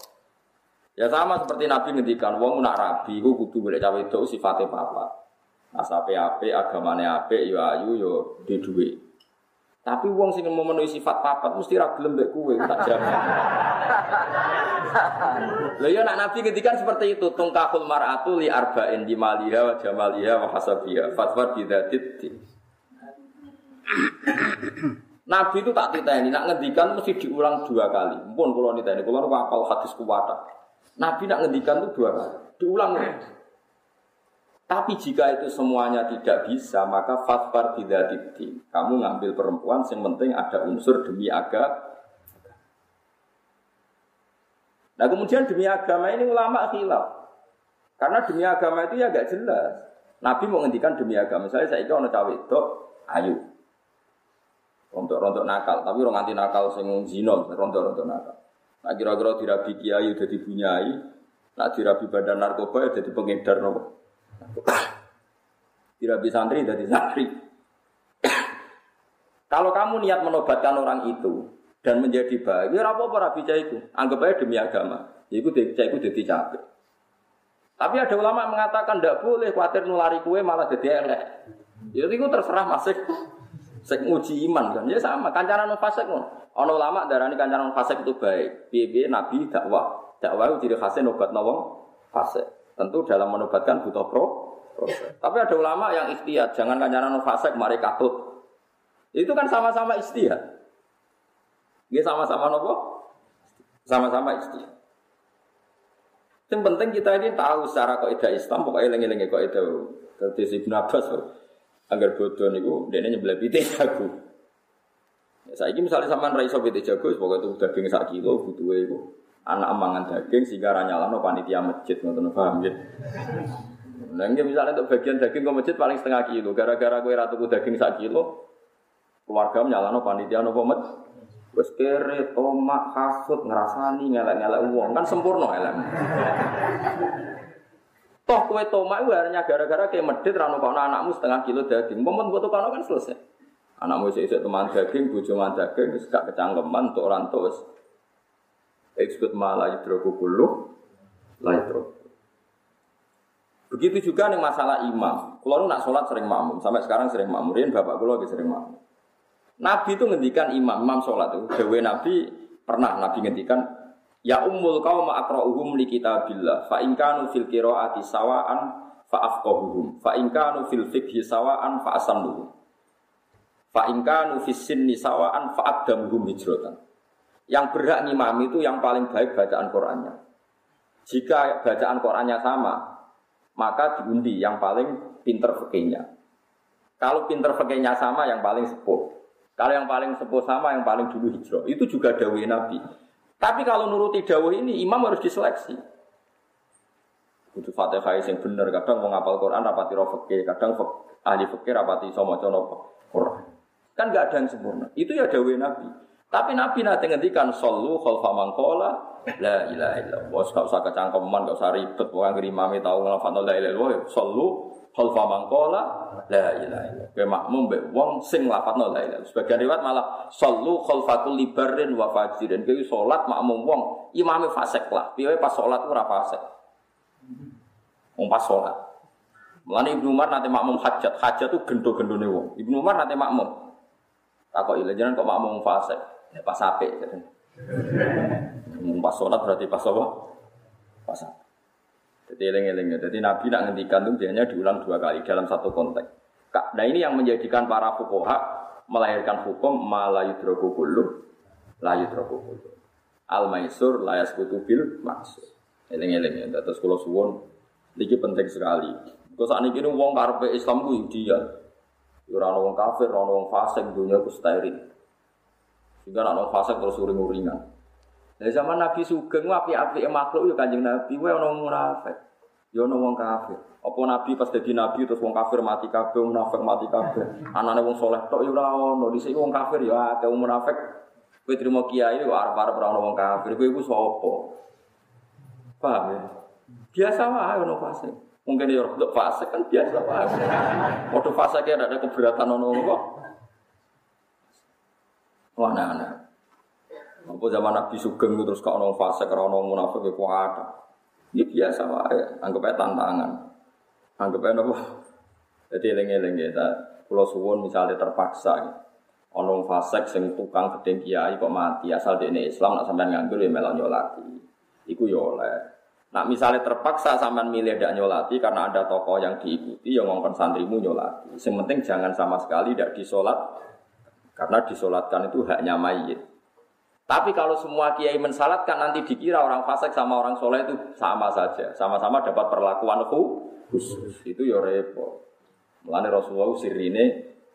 Ya sama seperti Nabi ngendikan wong nak rabi iku kudu golek cawe itu sifate papa. Asape apik, agamane apik, yo ya ayu yo di duwe. Tapi wong sing memenuhi sifat papat mesti ra gelem mbek kowe tak jamin. Lha yo nak Nabi ngendikan seperti itu, tungkahul mar'atu li arba'in di maliha wa jamaliha wa hasabiha. Fatwa bidatit. Nabi itu tak ini, nak ngendikan mesti diulang dua kali. Mumpun kalau ini, kalau apal hadis kuwata. Nabi nak ngendikan itu dua kali, diulang. Tapi jika itu semuanya tidak bisa, maka fatfar tidak dibdi. Kamu ngambil perempuan, yang penting ada unsur demi agama. Nah kemudian demi agama ini ulama khilaf. Karena demi agama itu ya agak jelas. Nabi mau ngendikan demi agama. Misalnya saya itu orang cawe itu, ayo. Rontok-rontok nakal, tapi orang anti nakal sing zina, rontok-rontok nakal. Nah kira-kira dirabi kiai udah dibunyai, nah dirabi badan narkoba jadi pengedar nopo. Dirabi santri jadi santri. Kalau kamu niat menobatkan orang itu dan menjadi baik, ya apa apa rabi itu, anggap aja demi agama. Ya itu itu jadi capek. Tapi ada ulama yang mengatakan tidak boleh khawatir nulari kue malah jadi elek. Jadi ya itu terserah masih Sek nguji iman kan, ya sama. Kancaran fasik kan. Ono ulama darani kancaran fasik itu baik. Bibi Nabi dakwah, dakwah itu ciri khasnya nobat nawang fasik. Tentu dalam menobatkan butuh pro. Tapi ada ulama yang ikhtiar, jangan kancaran fasik, mari katut. Itu kan sama-sama ikhtiar. Ini sama-sama nopo? Sama-sama ikhtiar. Yang penting kita ini tahu secara kaidah Islam, pokoknya lengi-lengi kaidah. Terus Ibn Abbas, Agar bodoh niku dene nyebelah pite jago. Ya, saya ini misalnya sama rai sobat jago, pokoknya itu daging sak kilo butuh itu anak mangan daging sehingga ranyala no panitia masjid nonton paham ya. Nah, misalnya untuk bagian daging ke masjid paling setengah kilo, gara-gara gue ratu daging sak kilo, keluarga no panitia no pomet, Wes kere, tomak, kasut, ngerasani, ngelak-ngelak uang kan sempurna elek. Toh kue tomak itu hanya gara-gara kayak medit rano kono anakmu setengah kilo daging. Momen buat kono kan selesai. Anakmu isi teman daging, man daging, gak kecangkeman untuk orang tua. Ekskut malah yudroku kulu, Begitu juga nih masalah imam. Kalau nak sholat sering makmum, sampai sekarang sering makmurin, bapak kulo lagi sering makmum. Nabi itu ngendikan imam, imam sholat itu. Dewi Nabi pernah Nabi ngendikan Ya ummul qaum aqra'uhum li kitabillah fa in fil qiraati sawaan fa afqahuhum fa in fil fiqhi sawaan fa asannuhum fa in fis sinni sawaan fa aqdamuhum yang berhak ngimami itu yang paling baik bacaan Qur'annya jika bacaan Qur'annya sama maka diundi yang paling pinter fikihnya kalau pinter fikihnya sama yang paling sepuh kalau yang paling sepuh sama yang paling dulu hijrah itu juga dawai Nabi tapi kalau nuruti dawuh ini imam harus diseleksi. Kudu Fatihah yang bener, kadang mau ngapal Quran rapati roh fikih, kadang ahli fikih rapati sama cono Quran. Kan gak ada yang sempurna. Itu ya dawuh Nabi. Tapi Nabi nanti ngendikan sallu khalfa mangkola la ilaha illallah. Gak usah kecangkeman, gak usah ribet, pokoknya ngeri mami tahu ngelafat la ilaha illallah. Sallu khalfa mangkola la ilaha illallah. Makmum mbek wong sing lafadzno la ilaha Sebagian riwayat malah sallu khalfatul libarin wa fajirin. Kowe salat makmum wong imame fasik lah. Piye pas salat ora fasik. Wong pas salat. Mulane Ibnu Umar nanti makmum hajat. Hajat tuh gendo-gendone wong. Ibnu Umar nanti makmum. Takok ile jangan kok makmum fasik. Ya pas apik. Pas salat berarti pas apa? Pas. Jadi eling-eling ya. Jadi Nabi nak ngendikan itu biasanya diulang dua kali dalam satu konteks. Nah ini yang menjadikan para fukoha melahirkan hukum malayudroku kulu, layudroku kulu. Al maisur layas kutubil maksud. Eling-eling ya. Terus kalau suwon, ini penting sekali. Kalau saat ini wong karpe Islam ku dia. Ora wong kafir, ora wong fasik, dunia ku. Sehingga nak fasik terus uring-uringan. Dari zaman Nabi Sugeng api-api makhluk ya kanjeng Nabi, wae ono munafik. Ya ono wong kafir. Apa Nabi pas jadi Nabi terus wong kafir mati kabeh, munafik mati kabeh. Anane wong soleh tok ya ora ono. Dhisik wong kafir ya akeh wong munafik. Kowe trimo kiai kok arep-arep ora ono wong kafir. Kowe iku sapa? Paham ya? Biasa wae ono fase. Mungkin ya untuk fase kan biasa wae. Waktu fase kayak ada keberatan ono kok. Wah, nah, nah. Apa zaman Nabi Sugeng terus kau nong fase, nong munafik ya kuat. Ini biasa wae, anggap aja tantangan. Anggap apa? Jadi eling-eling ya, pulau suwun misalnya terpaksa ya. Ono fasek sing tukang gedeng kiai kok mati asal ini Islam nak sampean nganggur ya melok nyolati. Iku ya oleh. Nak misalnya terpaksa sampean milih tidak nyolati karena ada tokoh yang diikuti yang ngongkon santrimu nyolati. Yang penting jangan sama sekali tidak disolat karena disolatkan itu haknya mayit. Tapi kalau semua kiai mensalatkan nanti dikira orang fasik sama orang soleh itu sama saja, sama-sama dapat perlakuan khusus. Itu ya repot. Mulane Rasulullah sirine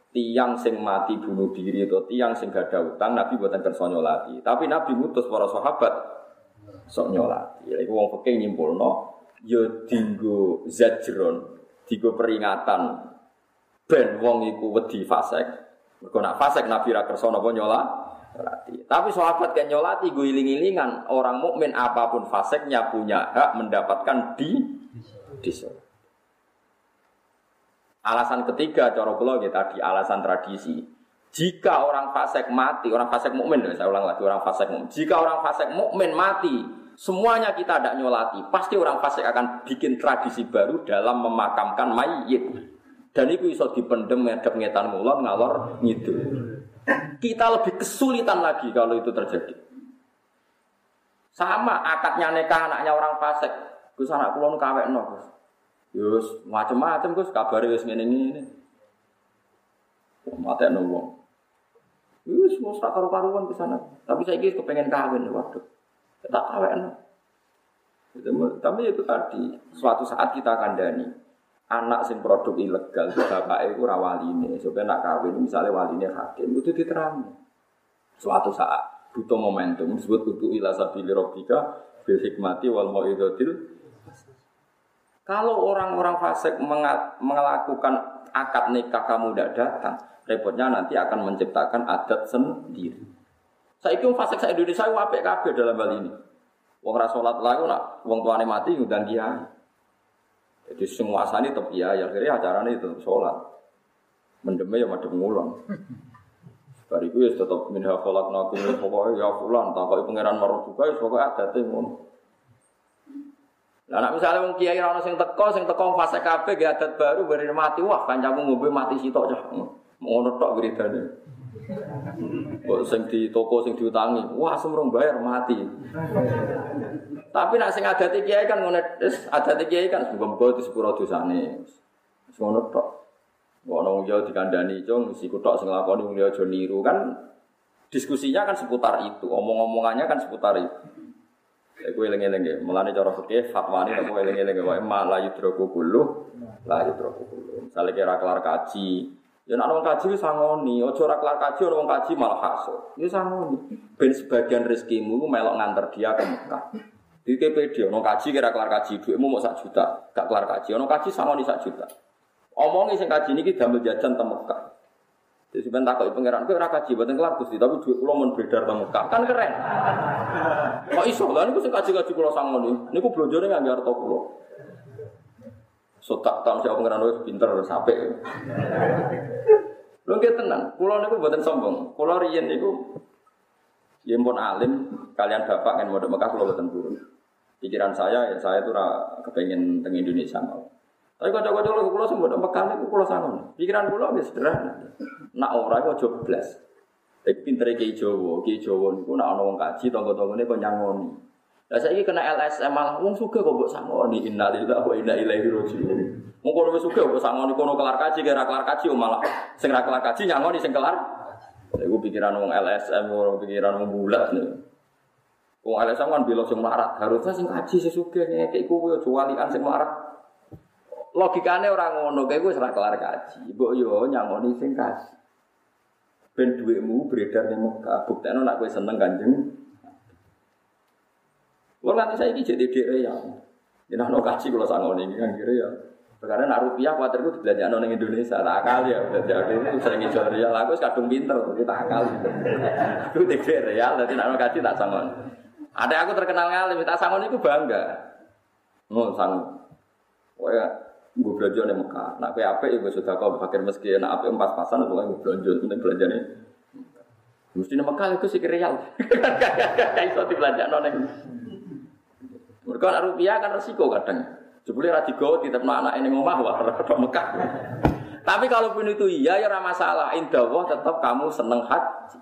tiang sing mati bunuh diri atau tiang sing gak ada utang Nabi buatan kersa nyolati. Tapi Nabi ngutus para sahabat sok nyolati. Ya iku wong fikih nyimpulno ya dinggo zajron, dinggo peringatan ben wong iku wedi fasik. Mergo nak fasik Nabi ra kersa napa nyolati. Tapi sahabat kan nyolati gue iling-ilingan orang mukmin apa pun faseknya punya hak mendapatkan di di Alasan ketiga cara kula ya tadi alasan tradisi. Jika orang fasik mati, orang fasik mukmin, saya ulang lagi orang fasik mukmin. Jika orang fasik mukmin mati, semuanya kita tidak nyolati. Pasti orang fasik akan bikin tradisi baru dalam memakamkan mayit. Dan itu bisa dipendem ngedep ngetan ngulon ngalor ngidul. Kita lebih kesulitan lagi kalau itu terjadi. Sama akadnya nikah anaknya orang fasik. Gus anak kula nu kawekno, Gus. Yus macam-macam Gus kabare wis ngene-ngene. Mate no wong. Yus mau sak karu-karuan ke sana. Tapi saya kira kepengen kawin waduh. Tak kawin. Tapi itu tadi, suatu saat kita akan dani anak sing produk ilegal bapak itu rawali ini supaya nak kawin misalnya wali ini hakim itu diterang suatu saat butuh momentum disebut butuh ila sabili robika bil hikmati wal mau'idotil kalau orang-orang fasik melakukan akad nikah kamu tidak datang repotnya nanti akan menciptakan adat sendiri. Saya itu fasik saya Indonesia wapek kabeh dalam hal ini. Wong rasolat lagu nak wong tuane mati ngundang kiai jadi semua sani tetap iya, ya akhirnya acaranya itu sholat. Mendeme ya madem ngulang. Bariku ya tetap minha kolak naku pokoknya ya fulan tak kau pangeran juga ya pokoknya ada. Lah nek misale wong kiai ono sing teko, sing teko fase kabeh ge adat baru bari mati wah kancamu ngombe mati sitok cah. Ngono tok beritane. Kok sing di toko sing diutangi, wah semrong bayar mati. Tapi nak sing adate kiai kan ngono, wis adate kiai kan muga-muga di sepuro dosane. Wis ngono tok. Ono yo dikandani cung si kutok sing lakoni wong aja niru kan diskusinya kan seputar itu, omong-omongannya kan seputar itu. Ya gue eling-eling ya, mulane cara fikih fatwa ini aku eling-eling ya, ma la yudroku kullu, la yudroku kullu. Kira kelar kaji, Ya nek wong kaji wis sangoni, aja ora kelar kaji ora wong kaji malah hasud. Ya sangoni. Ben sebagian rezekimu melok nganter dia ke Mekah. Di KPD, ono kaji kira kelar kaji, duitmu mau sak juta, gak kelar kaji, ono kaji sangoni sak juta. Omongi sing kaji ini damel jajan ke Mekah. Jadi sebentar takut pangeran, kau kaji buatan kelar gusti, tapi duit pulau mau beredar ke Mekah, kan keren. Kok iso lah, ini sing kaji kaji pulau sangoni, ini belanja nih nggak harta pulau. So tak tahu siapa pengiran wis pinter sampai. Lho nggih tenan, kula niku mboten sombong. Kula riyen niku ya pun alim, kalian bapak kan modal Mekah kula mboten turun. Pikiran saya ya saya tuh kepengen teng Indonesia mau. Tapi kocok-kocok lho kula sing modal Mekah niku kula sangon. Pikiran kula wis sederhana. Nak ora iku aja blas. Tapi pinter ki Jawa, ki Jawa niku nak ana kaji tangga-tanggane kok nyangoni. Lah saiki kena LSM malah wong suka kok mbok sangoni innalillahi wa inna ilaihi raji'un. Wong kono wis suka mbok sangoni kono kelar kaji kira kelar kaji malah sing ra kelar kaji nyangoni sing kelar. Iku pikiran wong LSM wong pikiran wong bulat nih. Wong LSM kan bilang sing marat, harusnya sing kaji sesuke ngekek iku yo jualikan sing marat. Logikane ora ngono, kowe wis ra kelar kaji. Mbok yo nyangoni sing kaji. Ben dhuwitmu beredar ning Mekah, buktekno nek kowe seneng Kanjeng Wong nanti saya ini jadi diri ya. Ini no kaji kalau sangon ini kan kira ya. Karena nak rupiah khawatir itu belanja nong Indonesia tak akal ya belanja itu sering jual real aku kadung pinter tapi tak akal. Aku tidak real nanti nak kaji tak sangon. Ada aku terkenal ngalim tak sangon itu bangga. Oh sang. Wah gue belanja nih Mekah. Nak kue apa ya gue sudah kau pakai meski nak apa empat pasan pokoknya gue belanja penting belanja nih. Mesti nih Mekah itu sih real. Kayak iso di belanja nong Mereka nak rupiah kan resiko kadang. Jebule ra digawa tetep anak ini ngomah wah rada Mekah. Tapi kalaupun itu iya ya ora masalah. Indah tetap kamu seneng haji.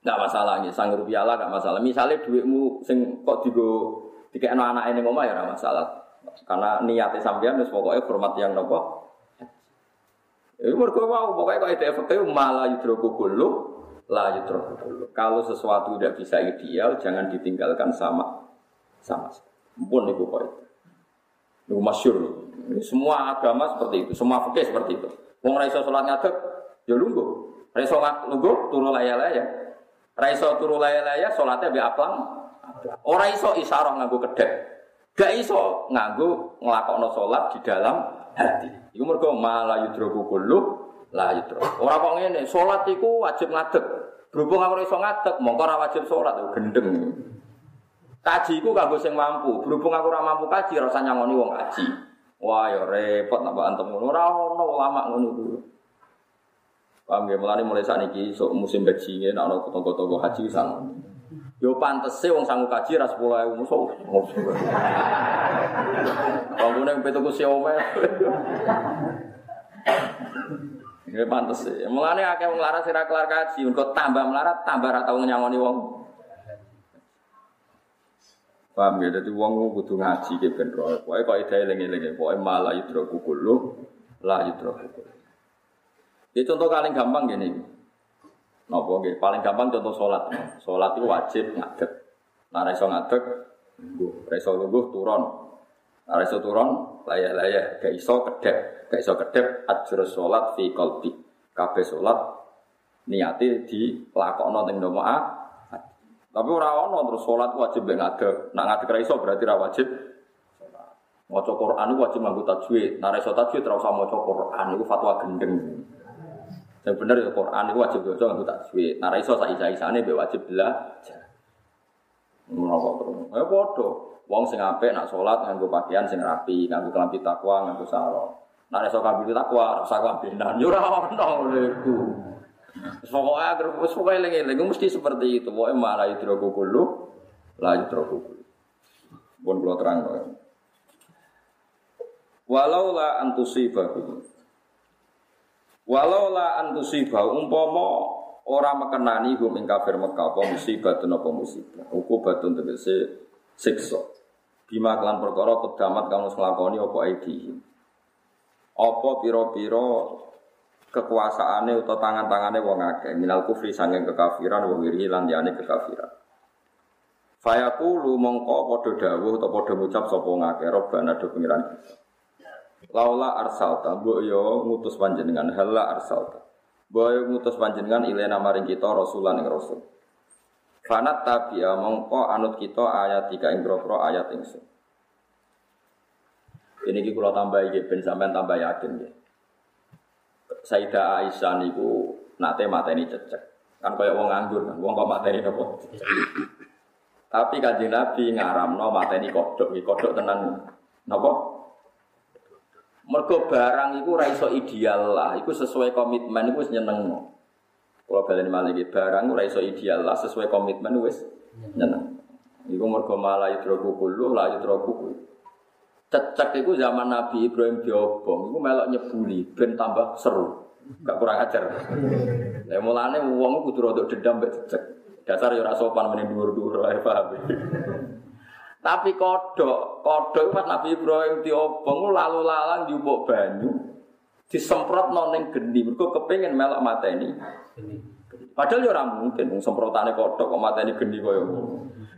Enggak masalah nih, sang rupiah lah enggak masalah. Misalnya duitmu sing kok digo dikekno anak ini ngomah ya ora masalah. Karena niatnya sampean wis pokoknya hormat yang nopo. Itu mergo mau pokoknya kok ide efektif malah yudroku kullu la yudroku kullu. Kalau sesuatu tidak bisa ideal jangan ditinggalkan sama sama. Pun itu kok itu. Itu masyur. Semua agama seperti itu, semua fikih seperti itu. Wong ra iso salat ngadeg, ya lungguh. Ra iso lungguh turu laya-laya. Ra iso turu laya-laya salate mbek aplang. Ora iso isyarah nganggo kedek. Gak iso nganggo nglakokno salat di dalam hati. Iku mergo mala yudroku kullu la yudro. Ora kok ngene, salat iku wajib ngadeg. Berhubung aku iso ngadeg, mongko wajib salat, gendeng. Kaji iku kanggo sing mampu. Berhubung aku ora mampu kaji, ora usah nyangoni wong kaji. Wah, ya repot napa antem ngono. Ora ono ulama ngono iku. Paham ya, mulane mulai saat ini, so, musim haji ini, nak ono tonggo-tonggo haji sang. Yo pantes sih, wong sanggup kaji ras sepuluh ewu musuh. Bangun yang petu ku siome. Ini pantes sih. Mulane akeh wong larat sira kelar kaji, engko tambah melarat, tambah ra tau nyangoni wong. Paham ya, jadi wong kudu ngaji ke ben roh. Pokoke kok ide eling-eling, pokoke malah yudro kukulu, la yudro kukulu. Ini contoh paling gampang gini. Nopo nggih, paling gampang contoh sholat. Sholat itu wajib ngadeg. Nah, iso ngadeg, nggih, iso lungguh turun. Nah, iso turun, laya-laya, gak iso kedep, gak iso kedep ajr sholat fi qalbi. Kabeh sholat niate dilakokno teng nomo A. Tapi ora ono terus sholat wajib mek ngadeg. Nak ngadeg ra iso berarti ra wajib Maca Quran wajib nganggo tajwid. Nah, iso tajwid ora usah maca Quran itu fatwa gendeng. Yang benar ya Quran itu wajib baca nganggo tajwid. Nah, iso sak isa-isane mbek wajib belajar. Ngono terus. Ya padha. Wong sing apik nak salat nganggo pakaian sing rapi, nganggo kelambi takwa, nganggo sarung. Nak iso kambil takwa, rasa kambinan. Yo ora ono iku. Pokoke agar wis pokoke eling-eling mesti seperti itu. Pokoke malah yudroku kullu, la yudroku kullu. Pun kula terang. Walau la antusibahu Walau la antusibahu umpama ora mekenani hum ing kafir Mekah apa musibah apa musibah. Ukubatun tegese siksa. Bima kelan perkara kedamat kamu nglakoni apa aidi. Apa pira-pira kekuasaane utawa tangan-tangane wong akeh minal kufri sanging kekafiran wa wiri lan liyane kekafiran. Fayaqulu mongko padha dawuh utawa padha ngucap sapa ngakeh robana do pengiran kita. Laula arsalta, mbok yo ngutus panjenengan hala arsalta. Mbok yo ngutus panjenengan ilena maring kita rasulan ing rasul. Fanat tabia mongko anut kita ayat tiga ing ayat ingsun. Ini ki kula tambah iki ben sampean tambah yakin nggih. Sayyidah Aisyah niku nate mateni cecek. Kan kaya wong nganggur kan, wong kok mateni apa? Tapi kanjeng Nabi ngaramno mateni kodok, kodok tenan. Napa? Mergo barang iku ora iso ideal lah, iku sesuai komitmen iku wis nyenengno. Kalau balen malah iki barang ora iso ideal lah sesuai komitmen wis nyeneng. Iku mergo malah yudroku kullu la yudroku kullu. Cecek iku zaman Nabi Ibrahim diobong, iku melok nyebuli ben tambah seru. Gak kurang ajar. Lah mulane wong kudu rada dendam mbek cecek. Dasar ya ora sopan meneh dhuwur-dhuwur ae paham. Tapi kodok, kodok pas Nabi Ibrahim diobong lalu lalang diubuk banyu, disemprot noning geni, mereka kepengen melok ini. Padahal ya orang mungkin, semprotannya kodok kok mata ini geni kaya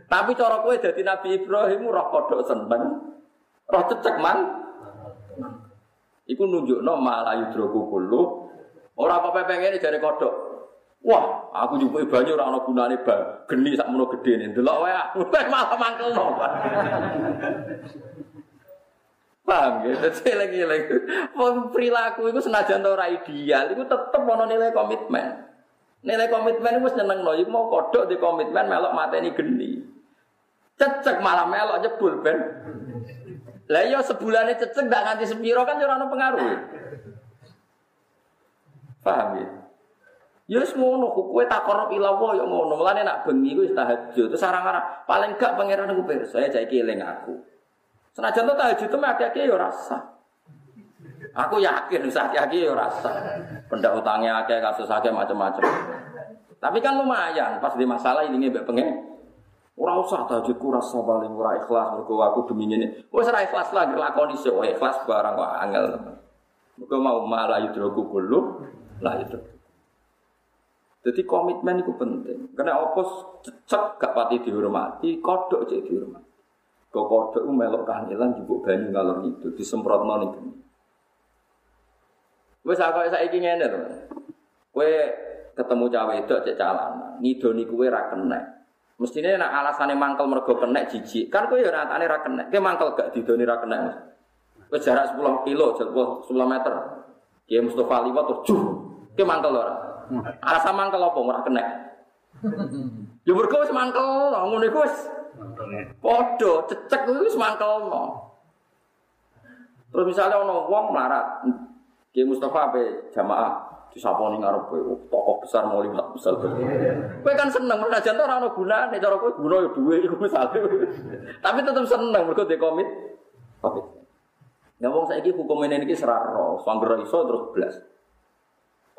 Tapi cara kue jadi Nabi Ibrahim roh kodok seneng, roh cecek man. Iku nunjuk no malah yudroku kulu. Orang apa pengen dari kodok. Wah, aku juga banyu ora ana gunane ba. Geni sak mono gedene. Delok wae aku malah mangkelno. Paham ya? Jadi lagi-lagi perilaku itu senajan ora ideal, itu tetep ono nilai komitmen. Nilai komitmen itu seneng loh, mau kodok di komitmen melok mata ini geni. Cecek malah melok jebul ben. Lah yo iya, sebulan cecek ndak nganti sepiro kan ora ono pengaruh. Paham ya? Ya wis ngono, kowe tak korup ila Allah ya ngono. Mulane nak bengi kuwi tahajud. Terus sarang-sarang paling gak pangeran aku pirsa ya jake eling aku. Senajan to tahajud itu ada ki ya rasa. Aku yakin usah yakin ya rasa. Pendak utangnya akeh kasus akeh macam-macam. Tapi kan lumayan pas di masalah ini mbek pengen. Ora usah tahajudku rasa paling ora ikhlas mergo aku demi ngene. Wis ora ikhlas lah nglakoni sik ikhlas barang kok angel. Mergo mau malah yudroku kulo lah itu. Jadi komitmen itu penting. Karena apa cecek gak pati dihormati, kodok cek dihormati. Kok kodok melok kangelan jupuk banyu ngalor itu disemprot ning geni. Wis aku saiki ngene to. Kowe ketemu cawe itu cek calana, ngidoni kowe ra kenek. Mestine nek alasane mangkel mergo kenek jijik. Kan kowe ya ratane ra kenek. Kowe mangkel gak didoni ra kenek. Wis jarak 10 kilo, 10 meter. Kiai Mustafa liwat terus juh. Kowe mangkel ora? Alasan mangkel apa ora kena? Ya mergo wis mangkel, ngono iku wis. Padha cecek wis mangkelno. Terus misalnya ono wong melarat, Ki Mustafa ape jamaah disaponi ngarep kowe tokoh besar mau liwat besar. Kowe kan seneng menajan ora ono gunane cara kowe guna ya duwe iku misale. Tapi tetep seneng mergo de komit. Komit. Ya wong saiki hukum ini iki seraro, sangger iso terus blas.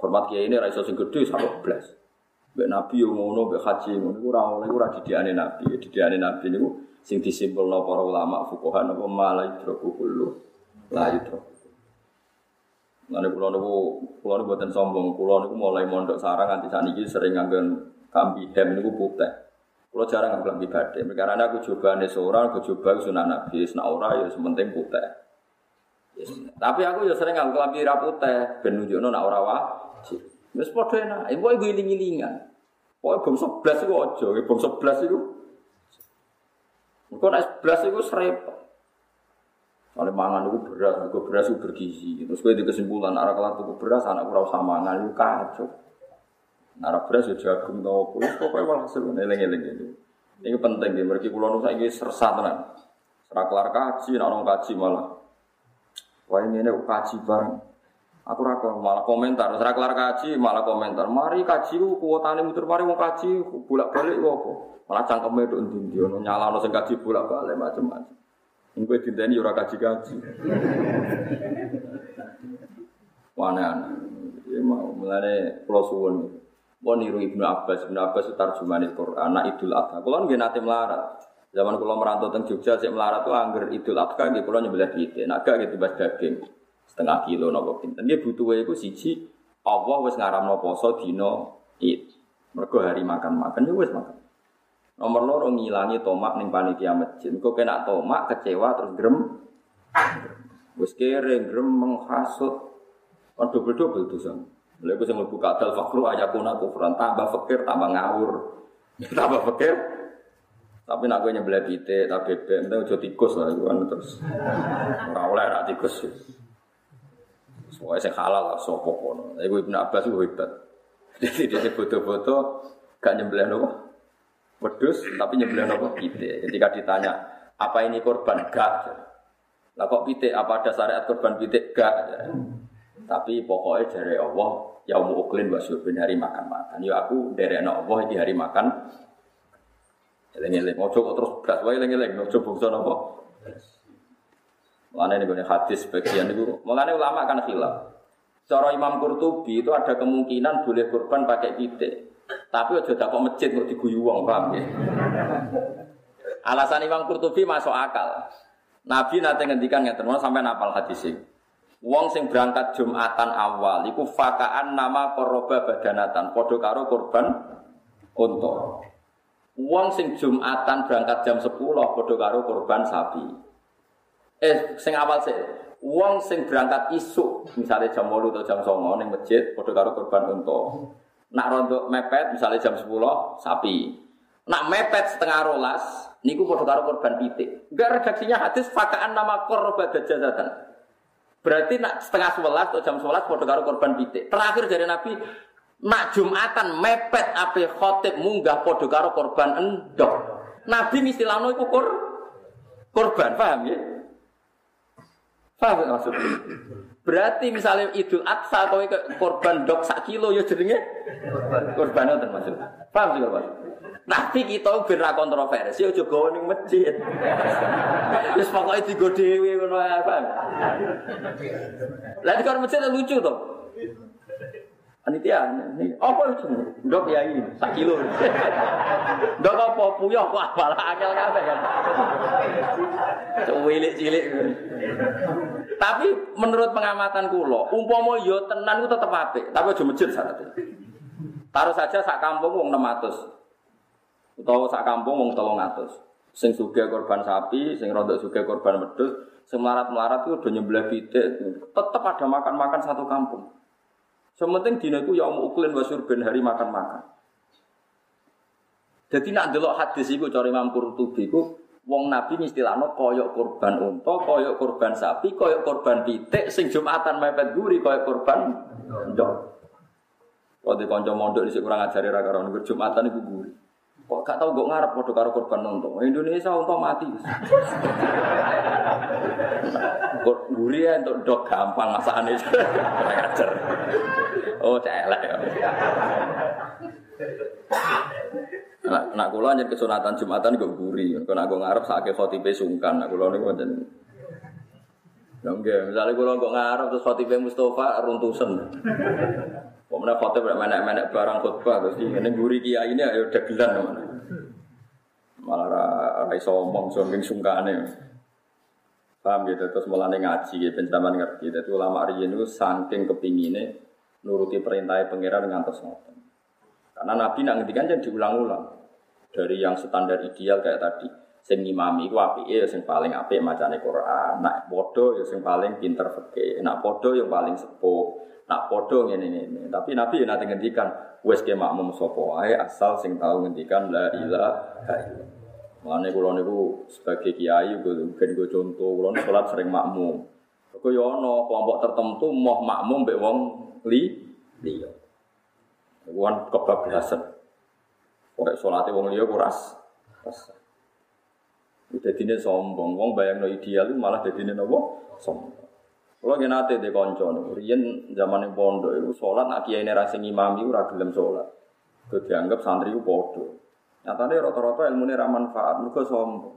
Hormat kiai ini raiso sing gede sampai belas. Mbak Nabi yang ngono, mbak haji ngono, itu orang oleh ora didiane Nabi, didiane Nabi ini sing disimpul para ulama fukohan apa malah idroku kulu, lah. Nanti pulau niku, pulau niku buatan sombong, pulau niku mulai mondok sarang nanti saat ini sering nganggen kambi hem niku putih. Pulau jarang nganggen kambi badai, karena aku coba nih seorang, aku coba sunan Nabi, sunan ora ya sementing putih. Yes. Tapi aku ya sering nganggo klambi ra putih ben nunjukno nek ora wajib. Wis padha enak. Iku iku iling-ilingan. Pokoke bang 11 iku aja, bang 11 iku. Engko nek 11 iku repot. Kalau mangan itu beras, itu beras itu bergizi. Terus gue di kesimpulan, arah kelar tuku beras, anak kurang sama mangan itu kacau. Arah beras ya jagung tau apa, pokoknya seru, eleng-eleng itu. Ini penting, ya. mereka pulau nusa ini sersa tenan. Serah kelar kaji, nak kaji malah. Wah ini ini kaji bareng. Aku raka malah komentar, serak kelar kaji malah komentar. Mari kaji ku kuotane muter mari mau kaji bolak balik apa. Malah cangkeme nduk ndi-ndi ono nyalano sing kaji bolak balik macam-macam. Ini gue dinteni ora kaji kaji. Mana? Ya mau mulane pulau. Mau niru Ibnu Abbas, Ibnu Abbas itu tarjuman Quran, anak Idul Adha. Kalau nggih nate melarat. Zaman kulo merantau teng Jogja, saya melarat tuh angger idul adha, gitu kulo nyebelah duit, naga gitu bas daging setengah kilo nopo pinten. Dia butuh itu siji, Allah wes ngaram no poso dino it. Mereka hari makan makan, ya wes makan. Nomor loro ngilangi tomak ning panitia masjid. Kok kena tomak kecewa terus grem. Wes kere grem menghasut. Kan double double tuh sang. Lalu gue sama buka dal fakru ayakuna kufran tambah fakir tambah ngawur. tambah fakir tapi nak gue nyebelah pite, tak bebek, entah udah tikus lah, gue kan terus ora oleh rak tikus. Soalnya saya halal lah, sopo kono. Tapi gue ibnu Abbas gue hebat. Jadi dia foto-foto gak nyebelah nopo wedus, tapi nyebelah nopo pite. Ketika ditanya apa ini korban gak? Lah kok pite? Apa ada syariat korban pite gak? Tapi pokoknya dari Allah, ya mau uklin wasyubin hari makan makan. Ya aku dari anak Allah di hari makan ojo kok terus beras wae eling-eling, ojo bangsa napa. Mulane nih hadis bagian itu, mulane ulama kan khilaf. Cara Imam Qurtubi itu ada kemungkinan boleh kurban pakai pitik. Tapi ojo dapat masjid kok diguyu wong, paham ya? Alasan Imam Qurtubi masuk akal. Nabi nanti ngendikan ngeten, sampai napal hadis. Wong sing berangkat Jumatan awal iku fakaan nama koroba badanatan, padha karo korban unta. Wong sing Jumatan berangkat jam 10 padha karo korban sapi. Eh sing awal sih. Wong sing berangkat isuk misalnya jam 8 atau jam 9 ning masjid padha karo korban unta. Nak rontok mepet misalnya jam 10 sapi. Nak mepet setengah rolas niku padha karo korban pitik. Enggak redaksinya hadis fakaan nama korban jazatan. Berarti nak setengah sebelas atau jam sebelas padha karo korban pitik. Terakhir dari Nabi Nak Jumatan mepet ape khotib munggah padha karo korban endok. Nabi mistilano iku kur korban, paham ya? Paham maksudnya? Berarti misalnya Idul Adha kowe korban dok sak kilo ya jenenge korban ngoten maksud. Paham sih Pak? Tapi kita ben ra kontroversi aja gawe ning masjid. Wis pokoke digo dhewe ngono ae, Bang. Lah di masjid lucu to. Panitia, ini apa itu? Dok ya ini, sak kilo. Dok apa puyah kok malah akal kabeh kan. Cilik-cilik. Tapi menurut pengamatan kula, umpama yo tenan ku tetep apik, tapi aja masjid syaratnya. Taruh saja sak kampung wong 600. Utawa sak kampung wong 300. Sing sugih korban sapi, sing rodok sugih korban wedhus, sing melarat-melarat itu udah nyembelih pitik, tetep ada makan-makan satu kampung. Sementing dina iku ya uklin wa ben hari makan-makan. Jadi nak delok hadis iku cara Imam Qurtubi iku wong Nabi istilahno koyok korban unta, koyok korban sapi, koyok korban pitik sing Jumatan mepet guri koyok korban ndok. Kok di kanca mondok dhisik kurang ajare ra karo Jumatan iku guri. Kok gak tau kok ngarep padha karo korban unta. Indonesia unta mati. Kok guri ya untuk dok gampang masakane. Kurang ajar. Oh, celek ya. Nah, nak kula nyen kesunatan Jumatan kok guri. Kok nak ngarep sakake khotibe sungkan. Nak kula niku wonten Ya enggak, misalnya kalau kok ngarep terus khotibe Mustafa runtusen. Pemenang foto menek-menek barang khutbah terus ini guri kiai ini ayo dagelan. Malah rai iso omong saking sungkane. Paham gitu terus mulane ngaji gitu pencaman ngerti. Dadi ulama riyen itu saking kepingine nuruti perintah pangeran ngantos ngoten. Karena Nabi nak ngendikan jadi diulang-ulang. Dari yang standar ideal kayak tadi, sing ngimami ku apike ya sing paling apik macane Quran. Nak padha ya sing paling pinter fikih. Nak padha yang paling sepuh. Nak padha ngene ngene. Tapi Nabi ya nanti ngendikan wis ke makmum wae asal sing tau ngendikan la ilaha illallah. Mulane kula niku sebagai kiai gue contoh kula salat sering makmum. Kok yo ana kelompok tertentu mau makmum mbek wong li liya. Wan kebablasan. Pokoknya sholatnya wong liya kuras. Jadi ini sombong, wong bayang no ideal malah jadi ini nopo sombong. Kalau kita nanti di konco, rian zaman yang pondok itu sholat, nak kiai nerasi imam itu ragilem sholat. Itu dianggap santri itu bodoh. Nyatanya rata-rata ilmu ini ramanfaat, mereka sombong.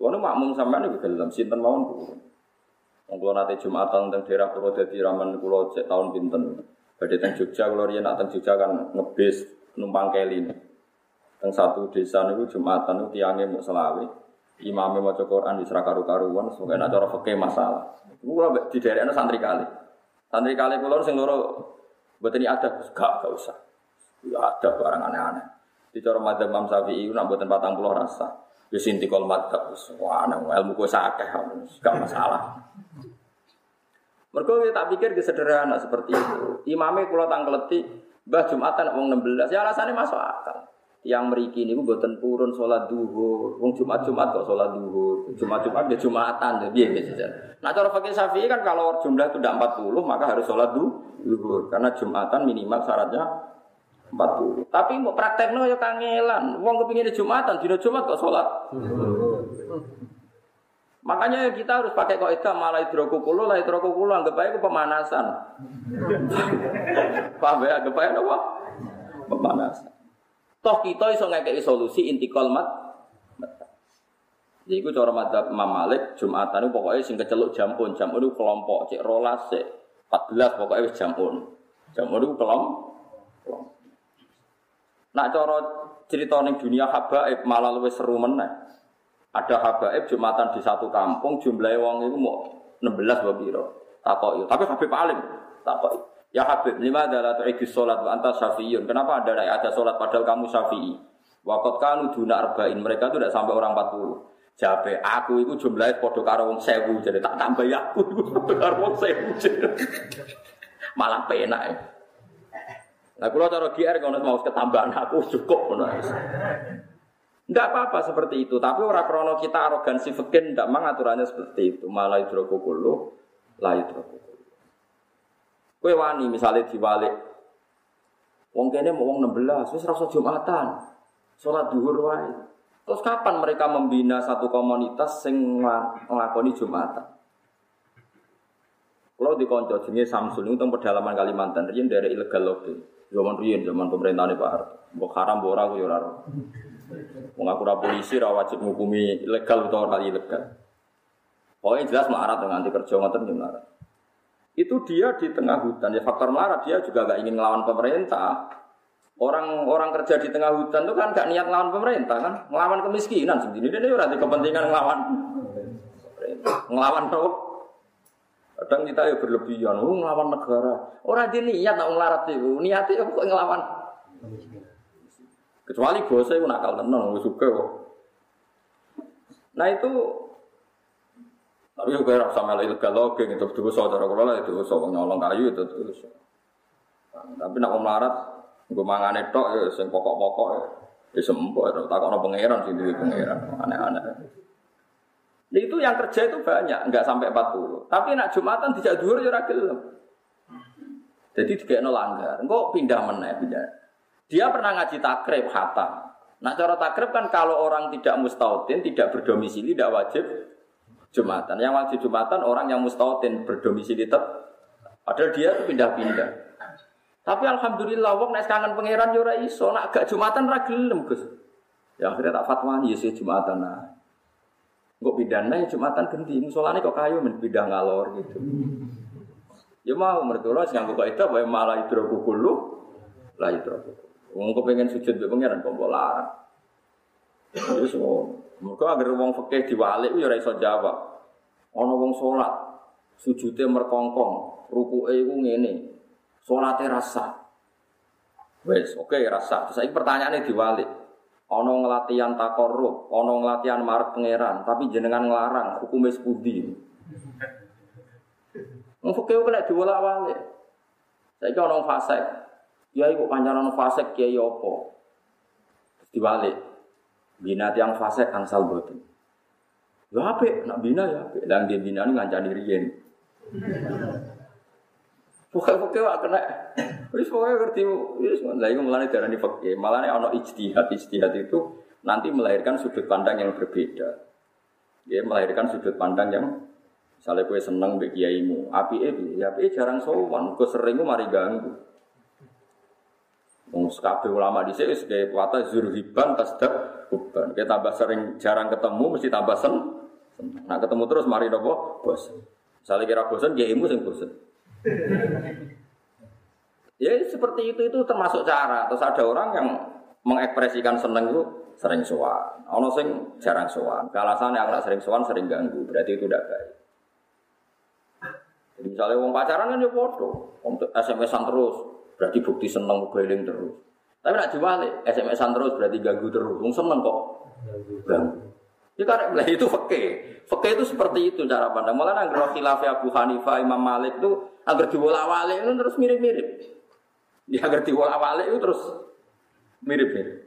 Kalau makmum sampai ini dalam sinten mawon turun. Kalau nanti jumatan tentang daerah Purwodadi raman kulo tahun pinten. Badhe teng Jogja kula riyen teng Jogja kan ngebis numpang keli. Teng satu desa niku Jumatan niku tiange muk selawe. Imame maca Quran wis ra karu-karuan, sok nek cara fikih masalah. Kula di daerahnya santri kali. Santri kali kula sing loro mboten ada, gak gak usah. Ya ada barang aneh-aneh. Di cara madzhab Imam Syafi'i nak mboten 40 rasa. Wis intikal madzhab wah ilmu ku sakeh gak masalah. Mereka tak pikir sederhana seperti itu. Imamnya kalau tangkeleti, bah Jumatan wong 16, ya alasannya masuk akal. Yang meriki ini buatan purun sholat duhur, wong Jumat Jumat kok sholat duhur, Jumat Jumat ya Jumatan, ya biar biasa. Nah cara pakai Syafi'i kan kalau jumlah itu tidak 40 maka harus sholat duhur, karena Jumatan minimal syaratnya 40. Tapi mau praktekno ya kangelan, wong kepingin Jumatan, tidak Jumat kok sholat. Makanya kita harus pakai kaidah malah hidrokukulo lah hidrokukulo anggap aja pemanasan. Paham ya? Anggap aja apa? Pemanasan. Toh kita iso ngekei solusi inti kolmat. Jadi itu cara madzhab Imam Malik Jumatan itu pokoknya sing keceluk jampun jampun itu kelompok cek rolas cek 14 pokoknya wis jampun jampun itu kelompok. Nak cara cerita ning dunia habaib malah luwih seru meneh. Ada habaib jumatan di satu kampung jumlahnya wong itu mau 16 wa. Takoi. Tapi Habib alim. Takoi. Ya Habib, lima adalah tu'idus sholat wa anta syafi'iyun. Kenapa ada ada sholat padahal kamu syafi'i? Wakot kanu duna arba'in. Mereka itu tidak sampai orang 40. Jabe, aku itu jumlahnya podo karo wong sewu. Jadi tak tambah ya aku itu podo karo sewu. Malah penak ya. Nah, kalau cara GR kalau mau ketambahan aku cukup. Tidak apa-apa seperti itu, tapi orang krono kita arogansi fikir tidak mengaturannya seperti itu. Malah hidrokukulu, lah hidrokukulu. Kue wani misalnya diwalik, wong kene mau wong 16, wis rasa Jumatan, sholat duhur wae. Terus kapan mereka membina satu komunitas sing ngelakoni Jumatan? Kalau di konco jenenge Samsul itu pedalaman Kalimantan, riyen dari ilegal lobby. Zaman riyen zaman pemerintahan Pak Harto. Mbok haram ora aku ya. Wong aku ora polisi ora wajib ilegal atau ora ilegal. Pokoknya jelas melarat dengan anti kerja ngoten melarat. Itu dia di tengah hutan ya faktor melarat dia juga gak ingin melawan pemerintah. Orang-orang kerja di tengah hutan itu kan gak niat melawan pemerintah kan, melawan kemiskinan sendiri. Dia ora kepentingan melawan ngelawan apa? Kadang kita ya berlebihan, oh ngelawan negara. Orang dia niat nak ngelarat itu, niatnya kok ngelawan. Kecuali bosnya itu nakal tenang, suka kok. Nah itu tapi juga rasa malah ilegal logeng itu dosa cara kula itu dosa nyolong kayu itu dosa. Tapi nak melarat gue mangane tok ya sing pokok-pokok ya. Ya sembuh, takokno pangeran sing duwe pangeran, aneh-aneh. Nah, itu yang kerja itu banyak, enggak sampai 40. Tapi nak Jumatan tidak dhuwur ya ora. Jadi dikekno langgar. Engko pindah meneh pindah. Dia pernah ngaji takrib hatam. Nah cara takrib kan kalau orang tidak mustautin, tidak berdomisili, tidak wajib Jumatan. Yang wajib Jumatan orang yang mustautin berdomisili tetap. Padahal dia itu pindah-pindah. Tapi alhamdulillah wong nek kangen pangeran yo ora iso, nak gak Jumatan ra gelem, Gus. Ya akhirnya tak fatwani ya Jumatan nah. Kok pidana ya Jumatan ganti, musolane kok kayu men pindah ngalor gitu. Ya mau mereka lah nganggo kaidah wae malah idroku lah idroku. Wong kok pengen sujud mbek pangeran kok mbok larang. Wis mereka agar wong fikih diwalik ya ora iso jawab. Ana wong salat sujude merkongkong, rukuke iku ngene. Salate rasa. Wes, oke okay, rasa. Terus pertanyaannya diwalik. Ono ngelatihan takorup, ono ngelatihan marek pangeran, tapi jenengan ngelarang hukumnya sepudi. Mungkin kena diwolak walik. Saya kira orang fasek, ya ibu panjangan fasek kiai opo, diwalik. Bina tiang fasek angsal boten. Ya apa? Nak bina ya apa? Dan dia bina ini ngancani riyen. Pokoknya pokoknya kena. Wis pokoknya ngerti. Wis lah iku mulane darani fikih. Malane ana ijtihad. Ijtihad itu nanti melahirkan sudut pandang yang berbeda. Dia melahirkan sudut pandang yang misalnya kue seneng mbek api eh, ya api jarang sowan, kue sering mari ganggu. Wong kabeh ulama dhisik wis gawe kata zurhiban tasdak huban. Kita tambah sering jarang ketemu mesti tambah sen. Nah ketemu terus mari nopo bos. Misalnya kira bosan, kiaimu sing bosan. Ya seperti itu itu termasuk cara. Terus ada orang yang mengekspresikan seneng itu sering sowan. Ono sing jarang sowan. Alasannya yang sering sowan sering ganggu. Berarti itu tidak baik. Jadi misalnya wong pacaran kan ya foto, untuk SMS-an terus, berarti bukti seneng guling terus. Tapi nak diwali, SMS-an terus berarti ganggu terus. Wong seneng kok ganggu. Ya karena itu fakih. Fakih itu seperti itu cara pandang. Malah nggak khilafah Abu Hanifah, Imam Malik itu agar diwolak-walik itu terus mirip-mirip. Dia agar diwolak-walik itu terus mirip-mirip.